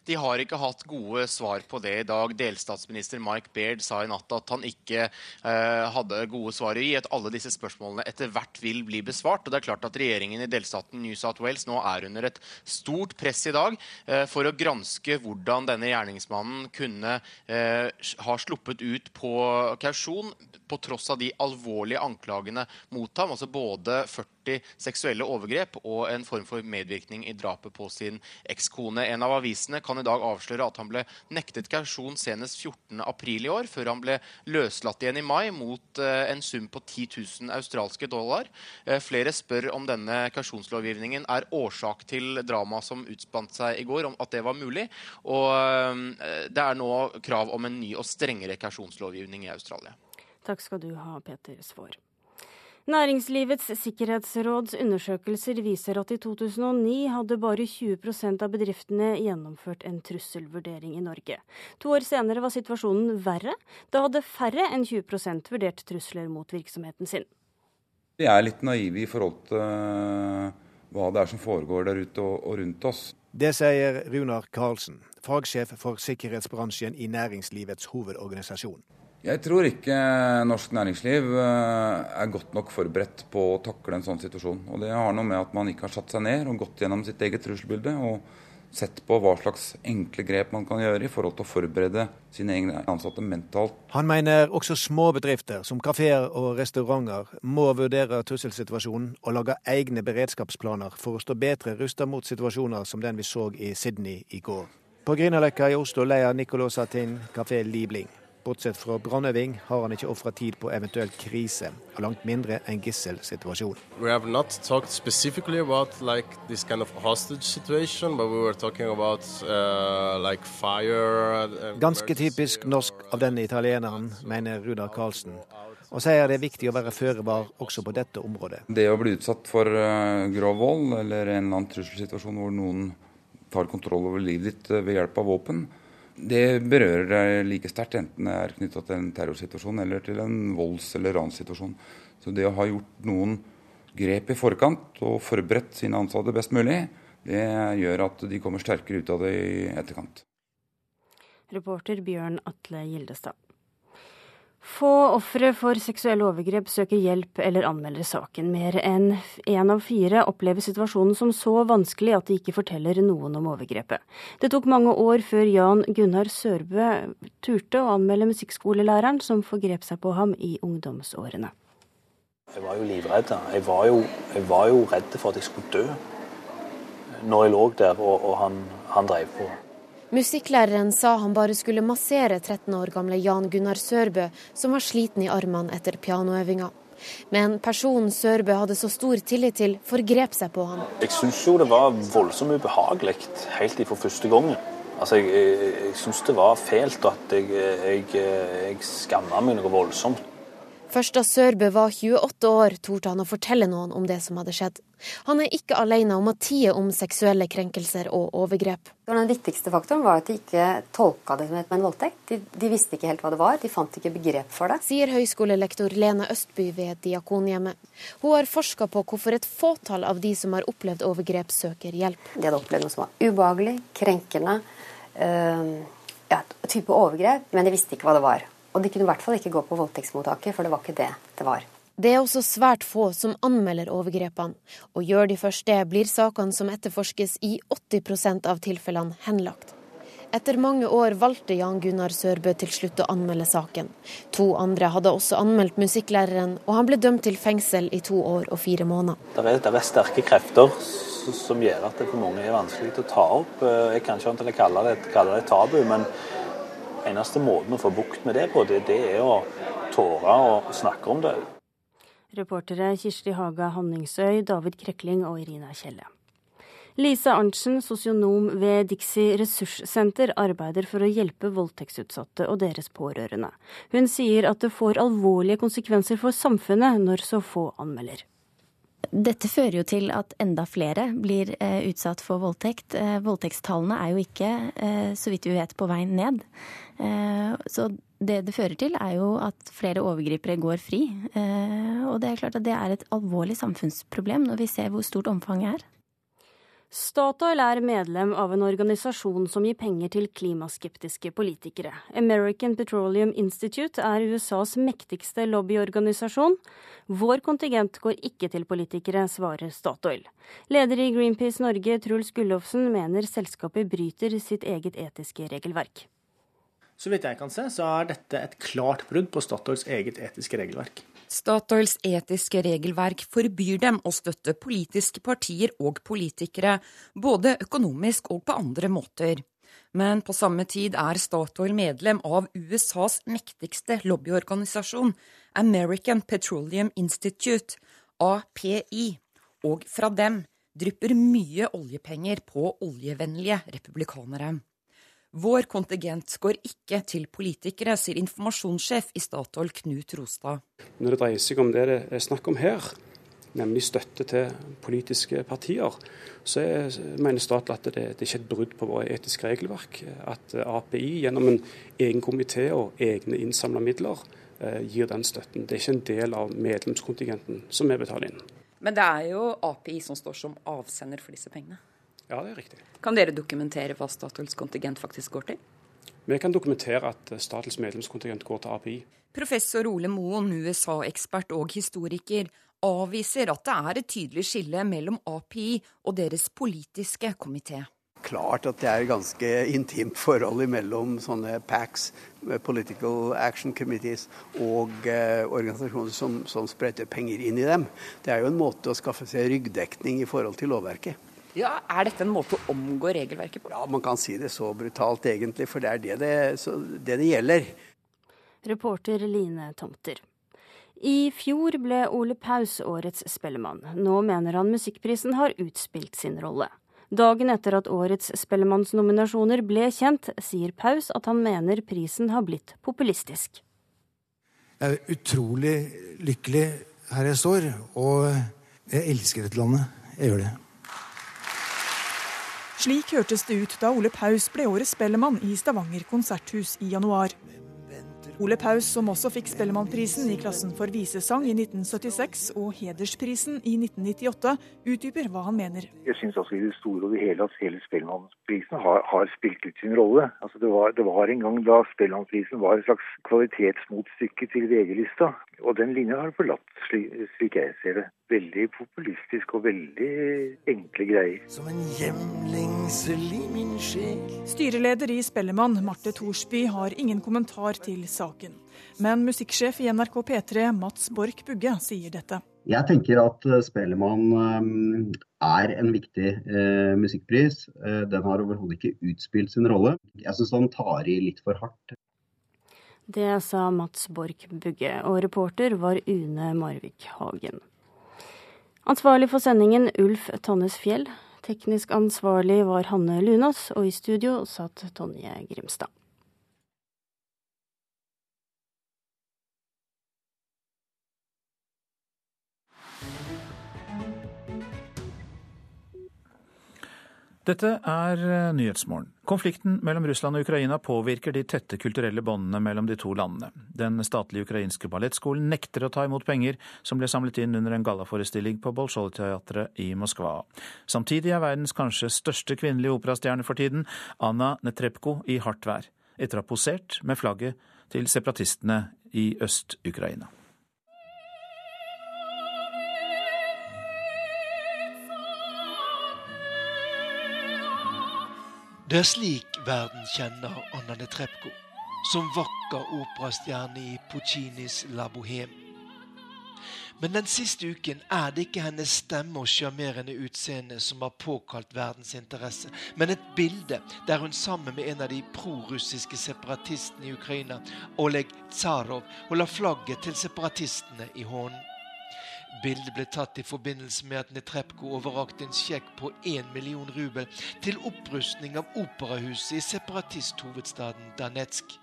De har ikke hatt gode svar på det i dag. Delstatsminister Mike Baird sa i natt at han ikke eh, hadde gode svar gi, at alle disse spørsmålene etter hvert vil bli besvart. Og det er klart at Regjeringen i delstaten New South Wales nå er under et stort press i dag eh, for å granske hvordan denne gjerningsmannen kunne eh, ha sluppet ut på kausjon på tross av de alvorlige anklagene mot ham. altså både 40 seksuelle overgrep og en form for medvirkning i drapet på sin ekskone. En av avisene kan i dag avsløre at han ble nektet kausjon senest 14.4 i år, før han ble løslatt igjen i mai mot eh, en sum på 10 000 australske dollar. Eh, flere spør om denne kausjonslovgivningen er årsak til dramaet som utspant seg i går, om at det var mulig. Og eh, det er nå krav om en ny og strengere kausjonslovgivning i Australia. Takk skal du ha, Peter Svaar. Næringslivets sikkerhetsråds undersøkelser viser at i 2009 hadde bare 20% av bedriftene gjennomført en trusselvurdering i Norge. To år senere var situasjonen verre. Da hadde færre enn 20% vurdert trusler mot virksomheten sin. Vi er litt naive i forhold til eh, hva det er som foregår der ute og rundt oss. Det sier Runar Karlsen, fagsjef for sikkerhetsbransjen i Næringslivets hovedorganisasjon. Jeg tror ikke norsk næringsliv eh, er godt nok forberedt på å takle en sånn situasjon. Og Det har noe med at man ikke har satt seg ned og gått gjennom sitt eget trusselbilde og sett på hva slags enkle grep man kan gjøre i forhold til å forberede sine egne ansatte mentalt. Han mener også små bedrifter som kafeer og restauranter må vurdere trusselsituasjonen og lage egne beredskapsplaner for å stå bedre rustet mot situasjoner som den vi så i Sydney i går. På Grünerløkka i Oslo leier Nicolas Satin kafé Libling. Bortsett fra brannøving har han ikke ofra tid på eventuell krise, og langt mindre en gisselsituasjon. We have not talked specifically about like this kind of hostage situation, but we were talking about uh, like fire. Uh, Ganske typisk norsk av denne italieneren, mener Rudar Karlsen, og sier det er viktig å være føre var også på dette området. Det å bli utsatt for uh, grov vold eller en eller annen trusselsituasjon hvor noen tar kontroll over livet ditt ved hjelp av våpen, det berører deg like sterkt, enten det er knytta til en terrorsituasjon eller til en volds- eller ranssituasjon. Så det å ha gjort noen grep i forkant og forberedt sine ansatte best mulig, det gjør at de kommer sterkere ut av det i etterkant. Reporter Bjørn Atle Gildestad. Få ofre for seksuelle overgrep søker hjelp eller anmelder saken. Mer enn én av fire opplever situasjonen som så vanskelig at de ikke forteller noen om overgrepet. Det tok mange år før Jan Gunnar Sørbø turte å anmelde musikkskolelæreren som forgrep seg på ham i ungdomsårene. Jeg var jo livredd. Jeg var jo, jeg var jo redd for at jeg skulle dø når jeg lå der og, og han, han drev på. Musikklæreren sa han bare skulle massere 13 år gamle Jan Gunnar Sørbø, som var sliten i armene etter pianoøvinga. Men personen Sørbø hadde så stor tillit til, forgrep seg på ham. Jeg syns jo det var voldsomt ubehagelig helt ifra første gangen. Altså, jeg, jeg, jeg syns det var fælt, og at jeg, jeg, jeg skamma meg noe voldsomt. Først da Sørbø var 28 år, torde han å fortelle noen om det som hadde skjedd. Han er ikke alene om å tie om seksuelle krenkelser og overgrep. Den viktigste faktoren var at de ikke tolka det som en voldtekt. De, de, visste ikke helt hva det var, de fant ikke begrep for det. Sier høyskolelektor Lene Østby ved Diakonhjemmet. Hun har forska på hvorfor et fåtall av de som har opplevd overgrep, søker hjelp. De hadde opplevd noe som var ubehagelig, krenkende, øh, ja, type overgrep, men de visste ikke hva det var. Og de kunne i hvert fall ikke gå på voldtektsmottaket, for det var ikke det det var. Det er også svært få som anmelder overgrepene, og gjør de først det, blir sakene som etterforskes i 80% av tilfellene henlagt. Etter mange år valgte Jan Gunnar Sørbø til slutt å anmelde saken. To andre hadde også anmeldt musikklæreren, og han ble dømt til fengsel i to år og fire måneder. Det er, det er sterke krefter som gjør at det for mange er vanskelig å ta opp. Jeg kan ikke kalle det, kalle det tabu, men eneste måten å få bukt med det på, det, det er å tåre å snakke om det. Reportere Kirsti Haga Hanningsøy, David Krekling og Irina Kjelle. Lise Arntzen, sosionom ved Dixie ressurssenter, arbeider for å hjelpe voldtektsutsatte og deres pårørende. Hun sier at det får alvorlige konsekvenser for samfunnet når så få anmelder. Dette fører jo til at enda flere blir eh, utsatt for voldtekt. Eh, voldtektstallene er jo ikke, eh, så vidt vi vet, på vei ned. Så det det fører til, er jo at flere overgripere går fri. Og det er klart at det er et alvorlig samfunnsproblem når vi ser hvor stort omfanget er. Statoil er medlem av en organisasjon som gir penger til klimaskeptiske politikere. American Petroleum Institute er USAs mektigste lobbyorganisasjon. Vår kontingent går ikke til politikere, svarer Statoil. Leder i Greenpeace Norge, Truls Gullofsen, mener selskapet bryter sitt eget etiske regelverk. Så vidt jeg kan se, så er dette et klart brudd på Statoils eget etiske regelverk. Statoils etiske regelverk forbyr dem å støtte politiske partier og politikere, både økonomisk og på andre måter. Men på samme tid er Statoil medlem av USAs mektigste lobbyorganisasjon, American Petroleum Institute, API, og fra dem drypper mye oljepenger på oljevennlige republikanere. Vår kontingent går ikke til politikere, sier informasjonssjef i Statoil Knut Rostad. Når det dreier seg om det det er snakk om her, nemlig støtte til politiske partier, så er, mener Statoil at det, det er ikke et brudd på våre etiske regelverk. At API gjennom en egen komité og egne innsamla midler eh, gir den støtten. Det er ikke en del av medlemskontingenten som vi betaler inn. Men det er jo API som står som avsender for disse pengene? Ja, det er riktig. Kan dere dokumentere hva Statoils kontingent faktisk går til? Vi kan dokumentere at Statoils medlemskontingent går til API. Professor Ole Moen, USA-ekspert og historiker, avviser at det er et tydelig skille mellom API og deres politiske komité. Klart at det er et ganske intimt forhold mellom sånne PACs, Political Action Committees, og eh, organisasjoner som, som spretter penger inn i dem. Det er jo en måte å skaffe seg ryggdekning i forhold til lovverket. Ja, Er dette en måte å omgå regelverket på? Ja, Man kan si det så brutalt, egentlig, for det er det det, det, det gjelder. Reporter Line Tomter. I fjor ble Ole Paus årets Spellemann. Nå mener han musikkprisen har utspilt sin rolle. Dagen etter at årets Spellemannsnominasjoner ble kjent, sier Paus at han mener prisen har blitt populistisk. Jeg er utrolig lykkelig her jeg står, og jeg elsker dette landet. Jeg gjør det. Slik hørtes det ut da Ole Paus ble årets Spellemann i Stavanger konserthus i januar. Ole Paus, som også fikk Spellemannprisen i klassen for visesang i 1976 og Hedersprisen i 1998, utdyper hva han mener. Jeg syns altså i det store og det hele at hele Spellemannprisen har, har, spilt ut sin rolle. Altså det, var, det var en gang da Spellemannprisen var et slags kvalitetsmotstykke til VG-lista. Og den linja har forlatt, slik, jeg ser det. Veldig populistisk og veldig enkle greier. Som en hjemlengsel i min sjel. Styreleder i Spellemann, Marte Thorsby, har ingen kommentar til saken. Men musikksjef i NRK P3, Mats Borch Bugge, sier dette. Jeg tenker at eh, Spellemann eh, er en viktig eh, musikkpris. Den har overhodet ikke utspilt sin rolle. Jeg syns han tar i litt for hardt. Det sa Mats Borch Bugge, og reporter var Une Marvik Hagen. Ansvarlig for sendingen Ulf Tonnes Fjell. Teknisk ansvarlig var Hanne Lunås, og i studio satt Tonje Grimstad. Dette er eh, Nyhetsmorgen. Konflikten mellom Russland og Ukraina påvirker de tette kulturelle båndene mellom de to landene. Den statlige ukrainske ballettskolen nekter å ta imot penger som ble samlet inn under en gallaforestilling på Bolsjoj-teatret i Moskva. Samtidig er verdens kanskje største kvinnelige operastjerne for tiden, Anna Netrebko, i hardt vær, etter å ha posert med flagget til separatistene i Øst-Ukraina. Det er slik verden kjenner Anna Netrebko, som vakker operastjerne i Puccinis La Bohème. Men den siste uken er det ikke hennes stemme og sjarmerende utseende som har påkalt verdens interesse, men et bilde der hun sammen med en av de prorussiske separatistene i Ukraina, Oleg Tsarov, holder flagget til separatistene i hånden. Bildet ble tatt i forbindelse med at Netrebko overrakte en sjekk på 1 million rubel til opprustning av operahuset i separatisthovedstaden Danetsk.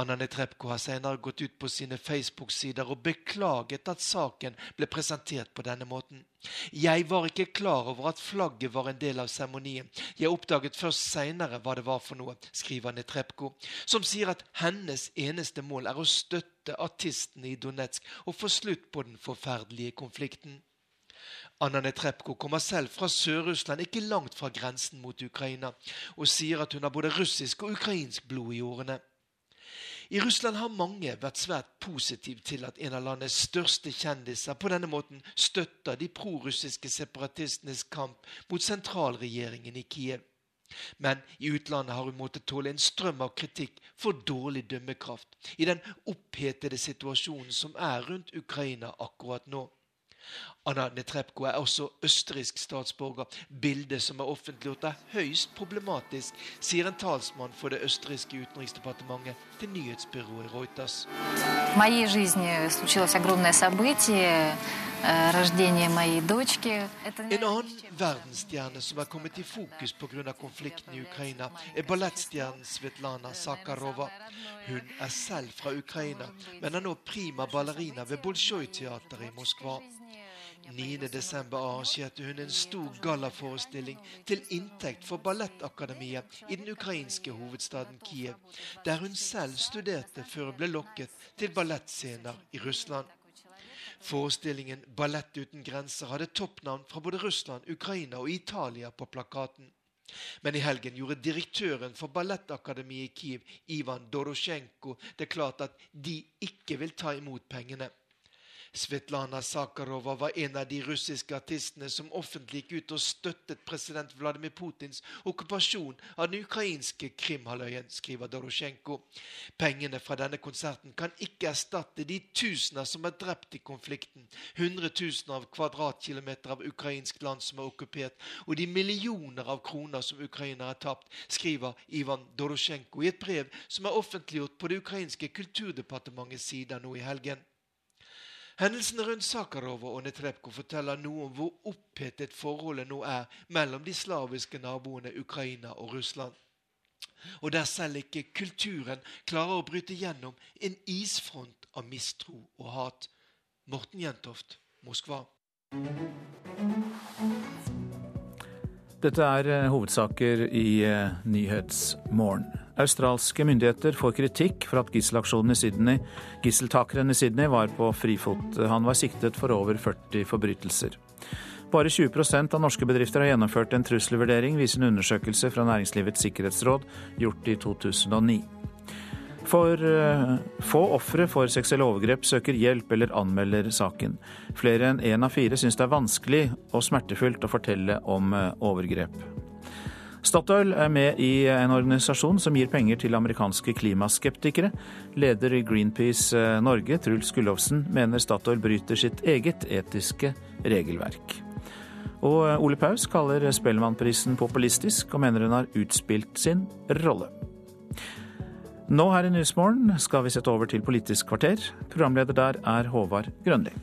Anna Trepko har senere gått ut på sine Facebook-sider og beklaget at saken ble presentert på denne måten. Jeg var ikke klar over at flagget var en del av seremonien. Jeg oppdaget først seinere hva det var for noe, skriver Netrepko, som sier at hennes eneste mål er å støtte artistene i Donetsk og få slutt på den forferdelige konflikten. Anna Netrebko kommer selv fra Sør-Russland, ikke langt fra grensen mot Ukraina, og sier at hun har både russisk og ukrainsk blod i årene. I Russland har mange vært svært positive til at en av landets største kjendiser på denne måten støtter de prorussiske separatistenes kamp mot sentralregjeringen i Kiev. Men i utlandet har hun måttet tåle en strøm av kritikk for dårlig dømmekraft i den opphetede situasjonen som er rundt Ukraina akkurat nå. Anna Netrebko er også østerriksk statsborger. Bildet som er offentliggjort er høyst problematisk, sier en talsmann for det østerrikske utenriksdepartementet til nyhetsbyrået Reuters. En annen verdensstjerne som er kommet i fokus pga. konflikten i Ukraina, er ballettstjernen Svetlana Sakharova. Hun er selv fra Ukraina, men er nå prima ballerina ved Bolsjoj-teatret i Moskva. 9.12. arrangerte hun en stor gallaforestilling til inntekt for Ballettakademiet i den ukrainske hovedstaden Kiev, der hun selv studerte før hun ble lokket til ballettscener i Russland. Forestillingen 'Ballett uten grenser' hadde toppnavn fra både Russland, Ukraina og Italia på plakaten. Men i helgen gjorde direktøren for Ballettakademiet i Kiev, Ivan Dorosjenko, det klart at de ikke vil ta imot pengene. Svetlana Sakharova var en av de russiske artistene som offentlig gikk ut og støttet president Vladimir Putins okkupasjon av den ukrainske Krimhalvøya, skriver Dorosjenko. Pengene fra denne konserten kan ikke erstatte de tusener som er drept i konflikten, hundretusener av kvadratkilometer av ukrainsk land som er okkupert, og de millioner av kroner som Ukraina har tapt, skriver Ivan Dorosjenko i et brev som er offentliggjort på det ukrainske kulturdepartementets sider nå i helgen. Hendelsene rundt Sakharova og Netrebko forteller noe om hvor opphetet forholdet nå er mellom de slaviske naboene Ukraina og Russland. Og der selv ikke kulturen klarer å bryte gjennom en isfront av mistro og hat. Morten Jentoft, Moskva. Dette er eh, hovedsaker i eh, Nyhetsmorgen. Australske myndigheter får kritikk for at gisselaksjonen i Sydney, gisseltakeren i Sydney var på frifot. Han var siktet for over 40 forbrytelser. Bare 20% av norske bedrifter har gjennomført en trusselvurdering, viser en undersøkelse fra Næringslivets sikkerhetsråd gjort i 2009. For uh, få ofre for seksuelle overgrep søker hjelp eller anmelder saken. Flere enn én en av fire syns det er vanskelig og smertefullt å fortelle om uh, overgrep. Statoil er med i en organisasjon som gir penger til amerikanske klimaskeptikere. Leder i Greenpeace eh, Norge, Truls Gullovsen, mener Statoil bryter sitt eget etiske regelverk. Og eh, Ole Paus kaller Spellemannprisen populistisk, og mener den har utspilt sin rolle. Nå her i Nyhetsmorgen skal vi sette over til Politisk kvarter. Programleder der er Håvard Grønli.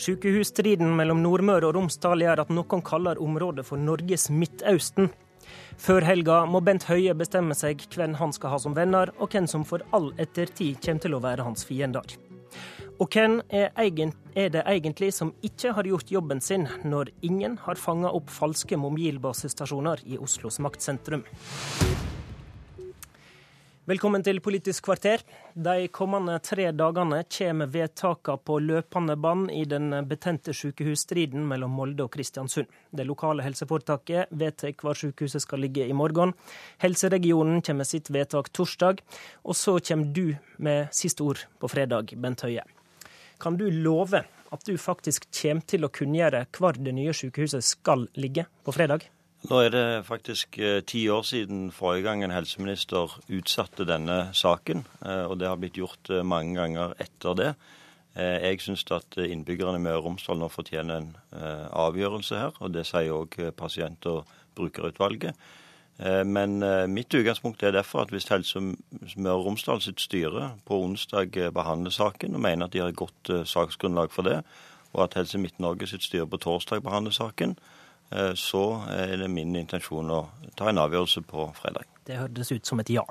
Sykehusstriden mellom Nordmøre og Romsdal gjør at noen kaller området for Norges Midtøsten. Før helga må Bent Høie bestemme seg hvem han skal ha som venner, og hvem som for all ettertid kommer til å være hans fiender. Og hvem er, det egentlig som ikke har gjort jobben sin, når ingen har fanga opp falske mobilbasestasjoner i Oslos maktsentrum? Velkommen til Politisk kvarter. De kommende tre dagene kommer vedtakene på løpende bånd i den betente sykehusstriden mellom Molde og Kristiansund. Det lokale helseforetaket vedtar hvor sykehuset skal ligge i morgen. Helseregionen kommer med sitt vedtak torsdag. Og så kommer du med siste ord på fredag, Bent Høie. Kan du love at du faktisk kommer til å kunngjøre hvor det nye sykehuset skal ligge på fredag? Nå er det faktisk eh, ti år siden forrige gang en helseminister utsatte denne saken. Eh, og det har blitt gjort eh, mange ganger etter det. Jeg syns at innbyggerne i Møre og Romsdal nå fortjener en avgjørelse her. Og det sier òg pasient- og brukerutvalget. Men mitt utgangspunkt er derfor at hvis Helse Møre og Romsdal sitt styre på onsdag eh, behandler saken og mener at de har et godt saksgrunnlag for det, og at Helse Midt-Norge sitt styre på torsdag behandler saken, så er det min intensjon å ta en avgjørelse på fredag. Det hørtes ut som et ja.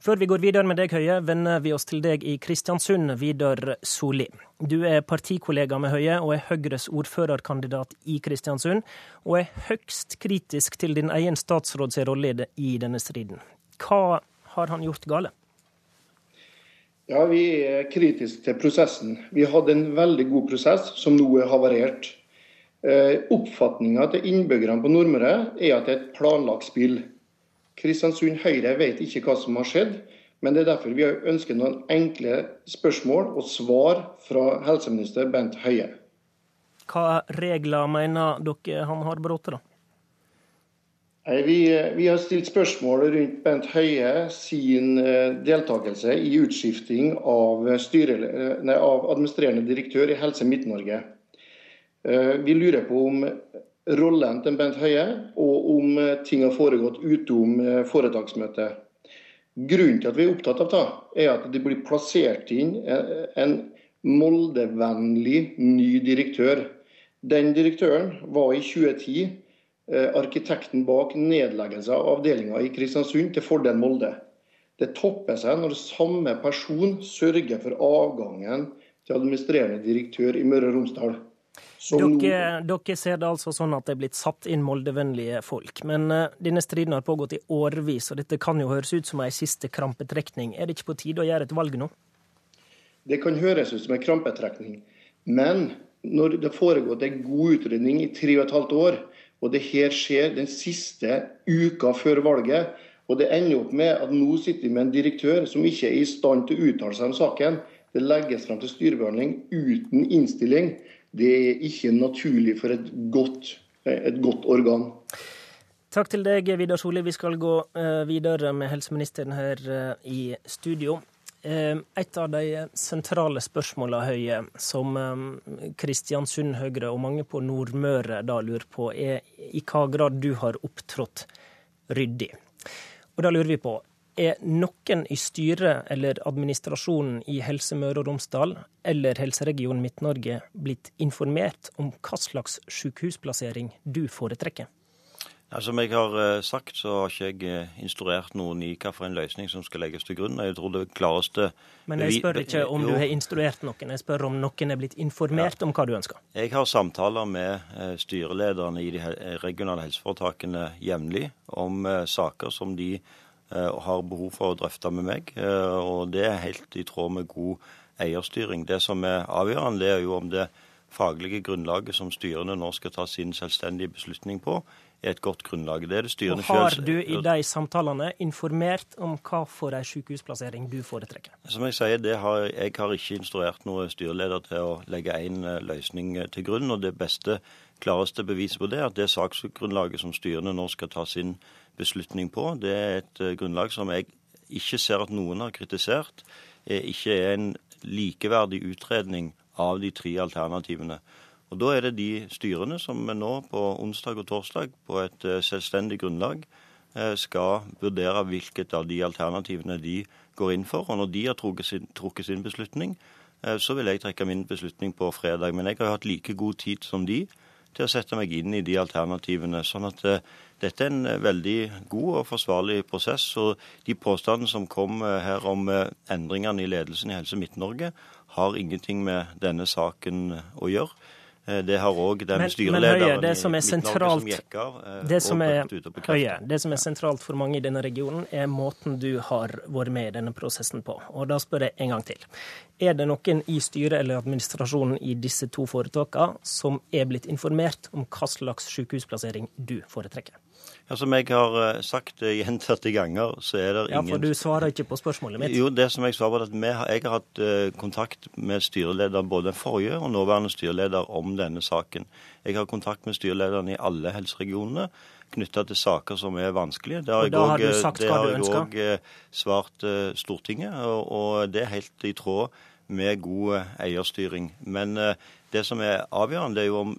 Før vi går videre med deg, Høie, vender vi oss til deg i Kristiansund, Vidar Solli. Du er partikollega med Høie og er Høyres ordførerkandidat i Kristiansund, og er høgst kritisk til din egen statsråds rolle i denne striden. Hva har han gjort gale? Ja, Vi er kritiske til prosessen. Vi hadde en veldig god prosess som nå er havarert. Eh, Oppfatninga til innbyggerne på Nordmøre er at det er et planlagt spill. Kristiansund Høyre vet ikke hva som har skjedd, men det er derfor vi ønsker noen enkle spørsmål og svar fra helseminister Bent Høie. Hva regler mener dere han har brutt? Vi, vi, har stilt spørsmål rundt Bent Høie sin eh, deltakelse i utskifting av, styre, nei, av administrerende direktør i Helse Midt-Norge. Eh, vi lurer på om rollen til Bent Høie, og om eh, ting har foregått utom eh, foretaksmøtet. Grunnen til at vi er opptatt av det, er at det blir plassert inn en Molde-vennlig ny direktør. Den direktøren var i 2010 arkitekten bak nedleggelse av avdelinga i Kristiansund til fordel Molde. Det topper seg når samme person sørger for avgangen til administrerende direktør i Møre og Romsdal. Dere, dere, ser det altså sånn at det er blitt satt inn moldevennlige folk. Men uh, denne striden har pågått i årevis, og dette kan jo høres ut som ei siste krampetrekning. Er det ikke på tide å gjøre et valg nå? Det kan høres ut som en krampetrekning. Men når det foregått en god utredning i tre og et halvt år, og det her skjer den siste uka før valget, og det ender opp med at nå sitter vi med en direktør som ikke er i stand til å uttale seg om saken. Det legges frem til styrebehandling uten innstilling. Det er ikke naturlig for et godt, et godt organ. Takk til deg, Vidar Solli. Vi skal gå eh, videre med helseministeren her eh, i studio. Eh, et av de sentrale spørsmålene Høie, som Kristiansund Høyre og mange på Nordmøre da lurer på, er i hva grad du har opptrådt ryddig. Og da lurer vi på, er noen i styret eller administrasjonen i Helse Møre og Romsdal eller Helseregion Midt-Norge blitt informert om hva slags sykehusplassering du foretrekker? Ja, som jeg har eh, sagt, så har ikke jeg eh, instruert noen i hvilken løsning som skal legges til grunn. Jeg tror det klareste... Men jeg spør ikke om du har instruert noen, jeg spør om noen er blitt informert ja. om hva du ønsker. Jeg har samtaler med eh, styrelederne i de regionale helseforetakene jevnlig om saker som de og har behov for å drøfte med meg. Eh, og det er helt i tråd med god eierstyring. Det som er avgjørende, det er jo om det faglige grunnlaget som styrene nå skal ta sin selvstendige beslutning på, er et godt grunnlag. Det er det styrene selv Har du i de samtalene informert om hva for en sykehusplassering du foretrekker? Som jeg sier, har, jeg har ikke instruert noen styreleder til å legge en eh, løsning til grunn. og Det beste, klareste beviset på det er at det saksgrunnlaget som styrene nå skal ta sin beslutning på. Det er et uh, grunnlag som jeg ikke ser at noen har kritisert. Er ikke er en likeverdig utredning av de tre alternativene. Og Da er det de styrene som nå på onsdag og torsdag på et uh, selvstendig grunnlag skal vurdere hvilket av de alternativene de går inn for. Og når de har trukket sin, trukket sin beslutning, så vil jeg trekke min beslutning på fredag. Men jeg har hatt like god tid som de til å sette meg inn i de alternativene. sånn at dette er en veldig god og forsvarlig prosess. og De påstandene som kom her om endringene i ledelsen i Helse Midt-Norge, har ingenting med denne saken å gjøre. Eh, det har òg den men, styrelederen men høye, det som sentralt, som gikk av. Eh, det som, er, Høie, det som er sentralt for mange i denne regionen, er måten du har vært med i denne prosessen på. Og da spør jeg en gang til. Er det noen i styret eller administrasjonen i disse to foretakene som er blitt informert om hva slags sykehusplassering du foretrekker? Ja, Som jeg har eh, sagt eh, gjentatte ganger, så er det ingen Ja, For du svarer ikke på spørsmålet mitt? Jo, det som jeg svarer, er at vi, jeg har hatt eh, kontakt med styreleder, både den forrige og nåværende styreleder, om denne saken. Jeg har kontakt med styrelederne i alle helseregionene knytta til saker som er vanskelige. Det har og da har jeg òg svart Stortinget, og, og det er helt i tråd med god eierstyring. Men det som er avgjørende, det er jo om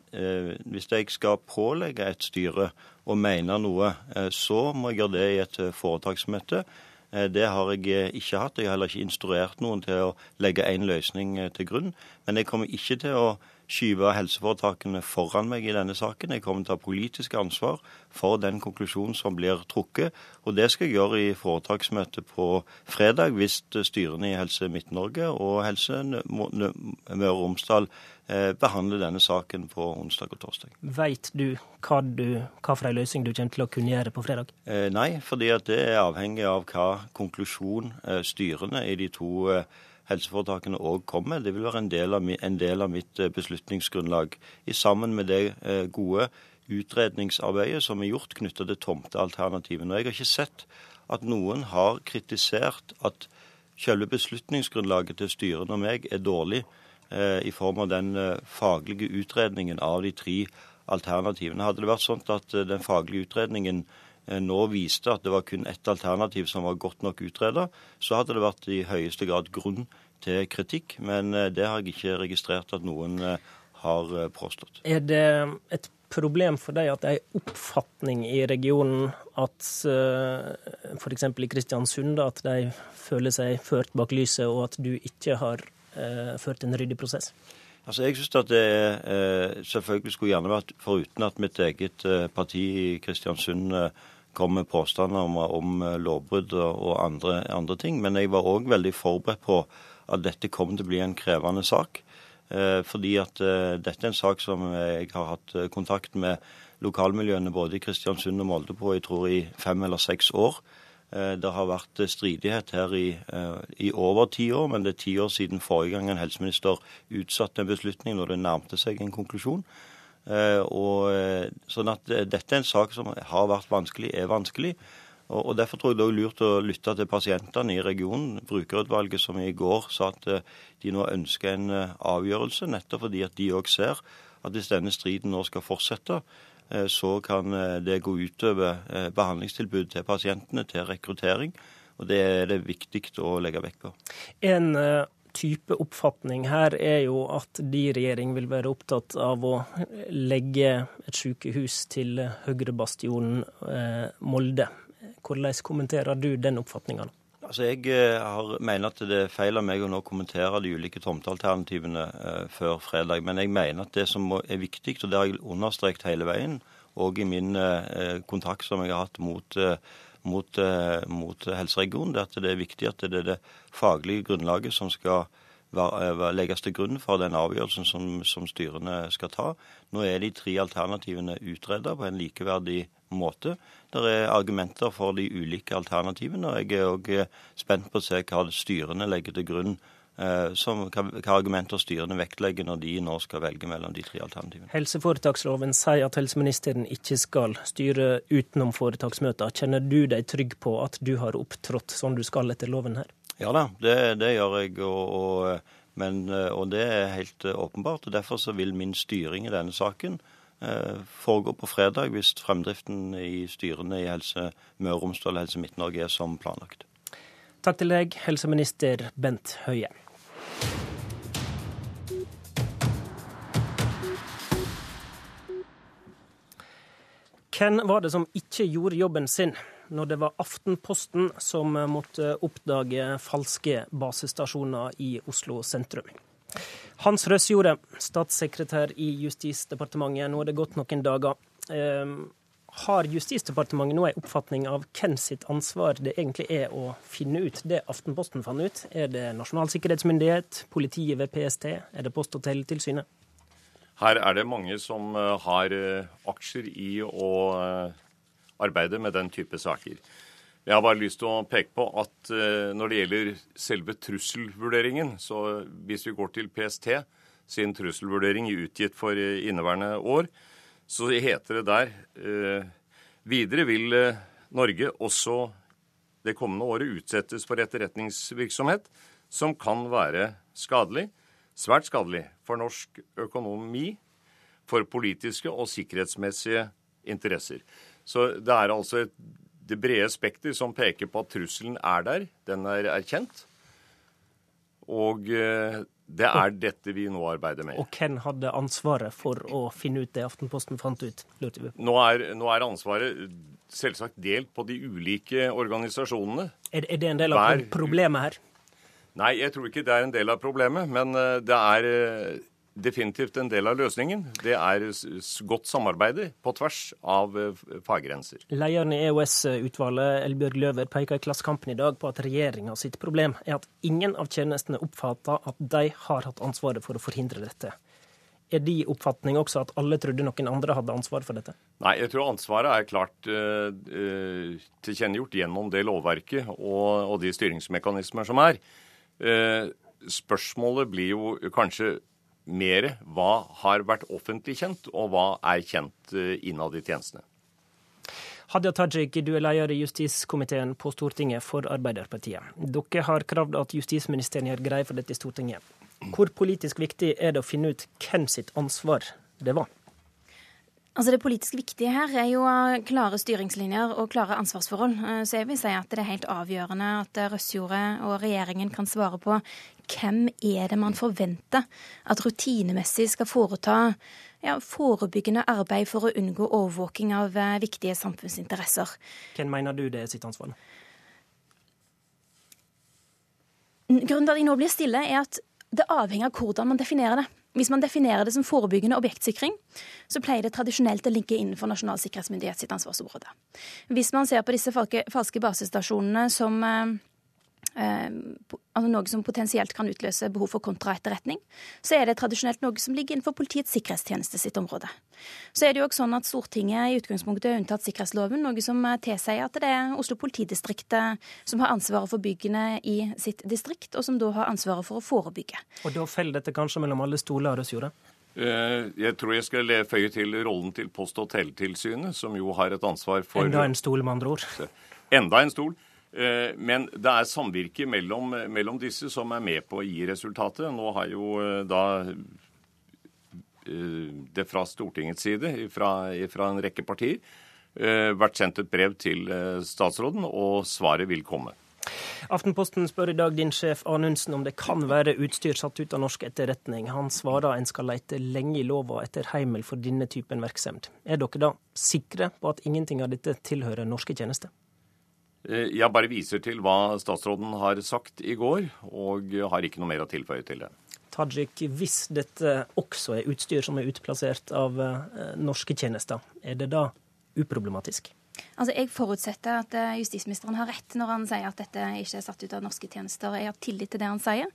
hvis jeg skal pålegge et styre og mener noe, eh, så må jeg gjøre det i et eh, foretaksmøte. Eh, det har jeg ikke hatt. Jeg har heller ikke instruert noen til å legge én løsning til grunn. Men jeg kommer ikke til å skyve helseforetakene foran meg i denne saken. Jeg kommer til å ha politisk ansvar for den konklusjonen som blir trukket. Og det skal jeg gjøre i foretaksmøtet på fredag, hvis styrene i Helse Midt-Norge og Helse Møre og Romsdal behandler denne saken på onsdag og torsdag. Vet du hva, du, hva for en løsning du kommer til å kunne gjøre på fredag? Eh, nei, fordi det er avhengig av hva konklusjon eh, styrene i de to eh, helseforetakene òg kommer med. Det vil være en del, av, en del av mitt eh, beslutningsgrunnlag. I sammen med det eh, gode utredningsarbeidet som er gjort knytta til tomtealternativene. Jeg har ikke sett at noen har kritisert at selve beslutningsgrunnlaget til styrene og meg er dårlig. Eh, i form av den eh, faglige utredningen av de tre alternativene. Hadde det vært sånn at eh, den faglige utredningen nå viste at det var kun ett alternativ som var godt nok utreda, så hadde det vært i høyeste grad grunn til kritikk. Men det har jeg ikke registrert at noen har påstått. Er det et problem for deg at det er en oppfatning i regionen at f.eks. i Kristiansund at de føler seg ført bak lyset, og at du ikke har Eh, ført en ryddig prosess? Altså, Jeg synes at det eh, selvfølgelig skulle gjerne vært foruten at mitt eget eh, parti i Kristiansund eh, kom med påstander om, om eh, lovbrudd og andre, andre, ting. Men jeg var òg veldig forberedt på at dette kom til å bli en krevende sak. Fordi at dette er en sak som jeg har hatt kontakt med lokalmiljøene både i Kristiansund og Molde på jeg tror i fem eller seks år. Eh, det har vært eh, stridighet her i, eh, i, over ti år, men det er ti år siden forrige gang en helseminister utsatte en beslutning når det nærmte seg en konklusjon. Og, sånn at Dette er en sak som har vært vanskelig, er vanskelig. Og, og Derfor tror jeg det er lurt å lytte til pasientene i regionen. Brukerutvalget som i går sa at de nå ønsker en avgjørelse, nettopp fordi at de òg ser at hvis denne striden nå skal fortsette, så kan eh, det gå utover behandlingstilbudet behandlingstilbud til pasientene, til rekruttering. Og Det er det viktig å legge vekt på. En type oppfatning her er jo at de regjering vil være opptatt av å legge et sykehus til høyrebastionen Molde. Hvordan kommenterer du den oppfatninga? Altså, Jeg eh, har, mener at det er feil av meg å nå kommentere de ulike tomtealternativene eh, før fredag. Men jeg mener at det som er viktig, og det har jeg understreket hele veien, og i min eh, kontakt som jeg har hatt mot, eh, mot, eh, mot helseregionen, det er at det er viktig at det er det faglige grunnlaget som skal legges til grunn for den avgjørelsen som, som styrene skal ta. Nå er de tre alternativene utredet på en likeverdig måte. Det er argumenter for de ulike alternativene, og jeg er òg eh, spent på å se hva styrene legger til grunn. Eh, som, hva, hva argumenter styrene vektlegger når de nå skal velge mellom de tre alternativene. Helseforetaksloven sier at helseministeren ikke skal styre utenom foretaksmøter. Kjenner du deg trygg på at du har opptrådt som du skal etter loven her? Ja da, det, det gjør jeg. Og, og, men, og, det er helt åpenbart. og Derfor så vil min styring i denne saken foregår på fredag hvis fremdriften i styrene i Helse Møre og Romsdal og Helse Midt-Norge er som planlagt. Takk til deg, helseminister Bent Høie. Hvem var det som ikke gjorde jobben sin når det var Aftenposten som måtte oppdage falske basestasjoner i Oslo sentrum? Hans Røsjorde, statssekretær i Justisdepartementet. Nå er det gått noen dager. Eh, har Justisdepartementet nå en oppfatning av hvem sitt ansvar det egentlig er å finne ut det Aftenposten fant ut? Er det Nasjonal sikkerhetsmyndighet, politiet ved PST, er det Post- og teletilsynet? Her er det mange som eh, har eh, aksjer i å eh, arbeide med den type saker. Jeg har bare lyst til å peke på at når det gjelder selve trusselvurderingen, så hvis vi går til PST sin trusselvurdering utgitt for inneværende år, så heter det der eh, videre vil eh, Norge også det kommende året utsettes for etterretningsvirksomhet som kan være skadelig, svært skadelig, for norsk økonomi, for politiske og sikkerhetsmessige interesser. Så det er altså et, det brede spekter som peker på at trusselen er der. Den er erkjent. Og eh, det er dette vi nå arbeider med. Og hvem hadde ansvaret for å finne ut det Aftenposten fant ut? Nå er, nå er ansvaret selvsagt delt på de ulike organisasjonene. Er, er det en del av Hver... problemet her? Nei, jeg tror ikke det er en del av problemet. Men eh, det er eh, definitivt en del av løsningen. Det er godt samarbeid på tvers av eh, faggrenser. Lederen i EOS-utvalget, Elbjørg Løver, peker i Klassekampen i dag på at regjeringa sitt problem er at ingen av tjenestene oppfatter at de har hatt ansvaret for å forhindre dette. Er de oppfatning også at alle trodde noen andre hadde ansvar for dette? Nei, jeg tror ansvaret er klart uh, tilkjennegjort gjennom det lovverket og, og, de styringsmekanismer som er. Uh, spørsmålet blir jo kanskje mer hva har vært offentlig kjent, og hva er kjent eh, innad i tjenestene. Hadia Tajik, du er leder i justiskomiteen på Stortinget for Arbeiderpartiet. Dere har kravd at justisministeren gjør greie for dette i Stortinget. Hvor politisk viktig er det å finne ut hvem sitt ansvar det var? Altså Det politisk viktige her er jo klare styringslinjer og klare ansvarsforhold. Eh, så jeg vil si at det er helt avgjørende at Røsjordet og regjeringen kan svare på hvem er det man forventer at rutinemessig skal foreta ja, forebyggende arbeid for å unngå overvåking av eh, viktige samfunnsinteresser. Hvem mener du det er sitt ansvar? Grunnen til at jeg nå blir stille, er at det avhenger av hvordan man definerer det. Hvis man definerer det som forebyggende objektsikring, så pleier det tradisjonelt å ligge innenfor Nasjonal sitt ansvarsområde. Hvis man ser på disse falske basestasjonene som Eh, altså noe som potensielt kan utløse behov for kontraetterretning, så er det tradisjonelt noe som ligger innenfor Politiets sikkerhetstjeneste sitt område. Så er det jo også sånn at Stortinget i utgangspunktet har unntatt sikkerhetsloven, noe som tilsier at det er Oslo politidistrikt som har ansvaret for byggene i sitt distrikt, og som da har ansvaret for å forebygge. Og da faller dette kanskje mellom alle stoler, Røsjordet? Eh, jeg tror jeg skal føye til rollen til Post- og teletilsynet, som jo har et ansvar for Enda en stol, med andre ord. Enda en stol. Eh, men det er samvirke mellom, mellom, disse som er med på å gi resultatet. Nå har jo eh, da eh, det fra Stortingets side, fra, fra en rekke partier, vært sendt et brev til statsråden, og svaret vil komme. Aftenposten spør i dag din sjef Anundsen om det kan være utstyr satt ut av norsk etterretning. Han svarer en skal lete lenge i lova etter heimel for denne typen virksomhet. Er dere da sikre på at ingenting av dette tilhører norske tjenester? Eh, jeg bare viser til hva statsråden har sagt i går, og har ikke noe mer å tilføye til det. Tajik, hvis dette også er utstyr som er utplassert av eh, norske tjenester, er det da uproblematisk? Altså, Jeg forutsetter at eh, justisministeren har rett når han sier at dette ikke er satt ut av norske tjenester. Jeg har tillit til det han sier,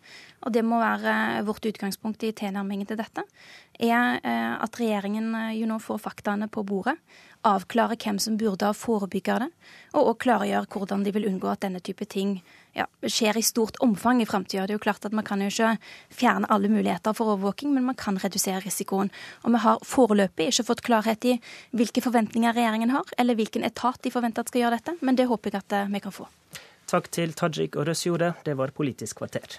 og det må være vårt utgangspunkt i tilnærmingen til dette. Er at regjeringen jo nå får faktaene på bordet, avklare hvem som burde ha forebygget det, og også klargjøre hvordan de vil unngå at denne type ting ja, skjer i stort omfang i framtida. Det er jo klart at Man kan jo ikke fjerne alle muligheter for overvåking, men man kan redusere risikoen. Og vi har foreløpig ikke fått klarhet i hvilke forventninger regjeringen har, eller hvilken etat de forventer at skal gjøre dette, men det håper jeg at eh, vi kan få. Takk til Tajik og Røsjorde. Det var Politisk kvarter.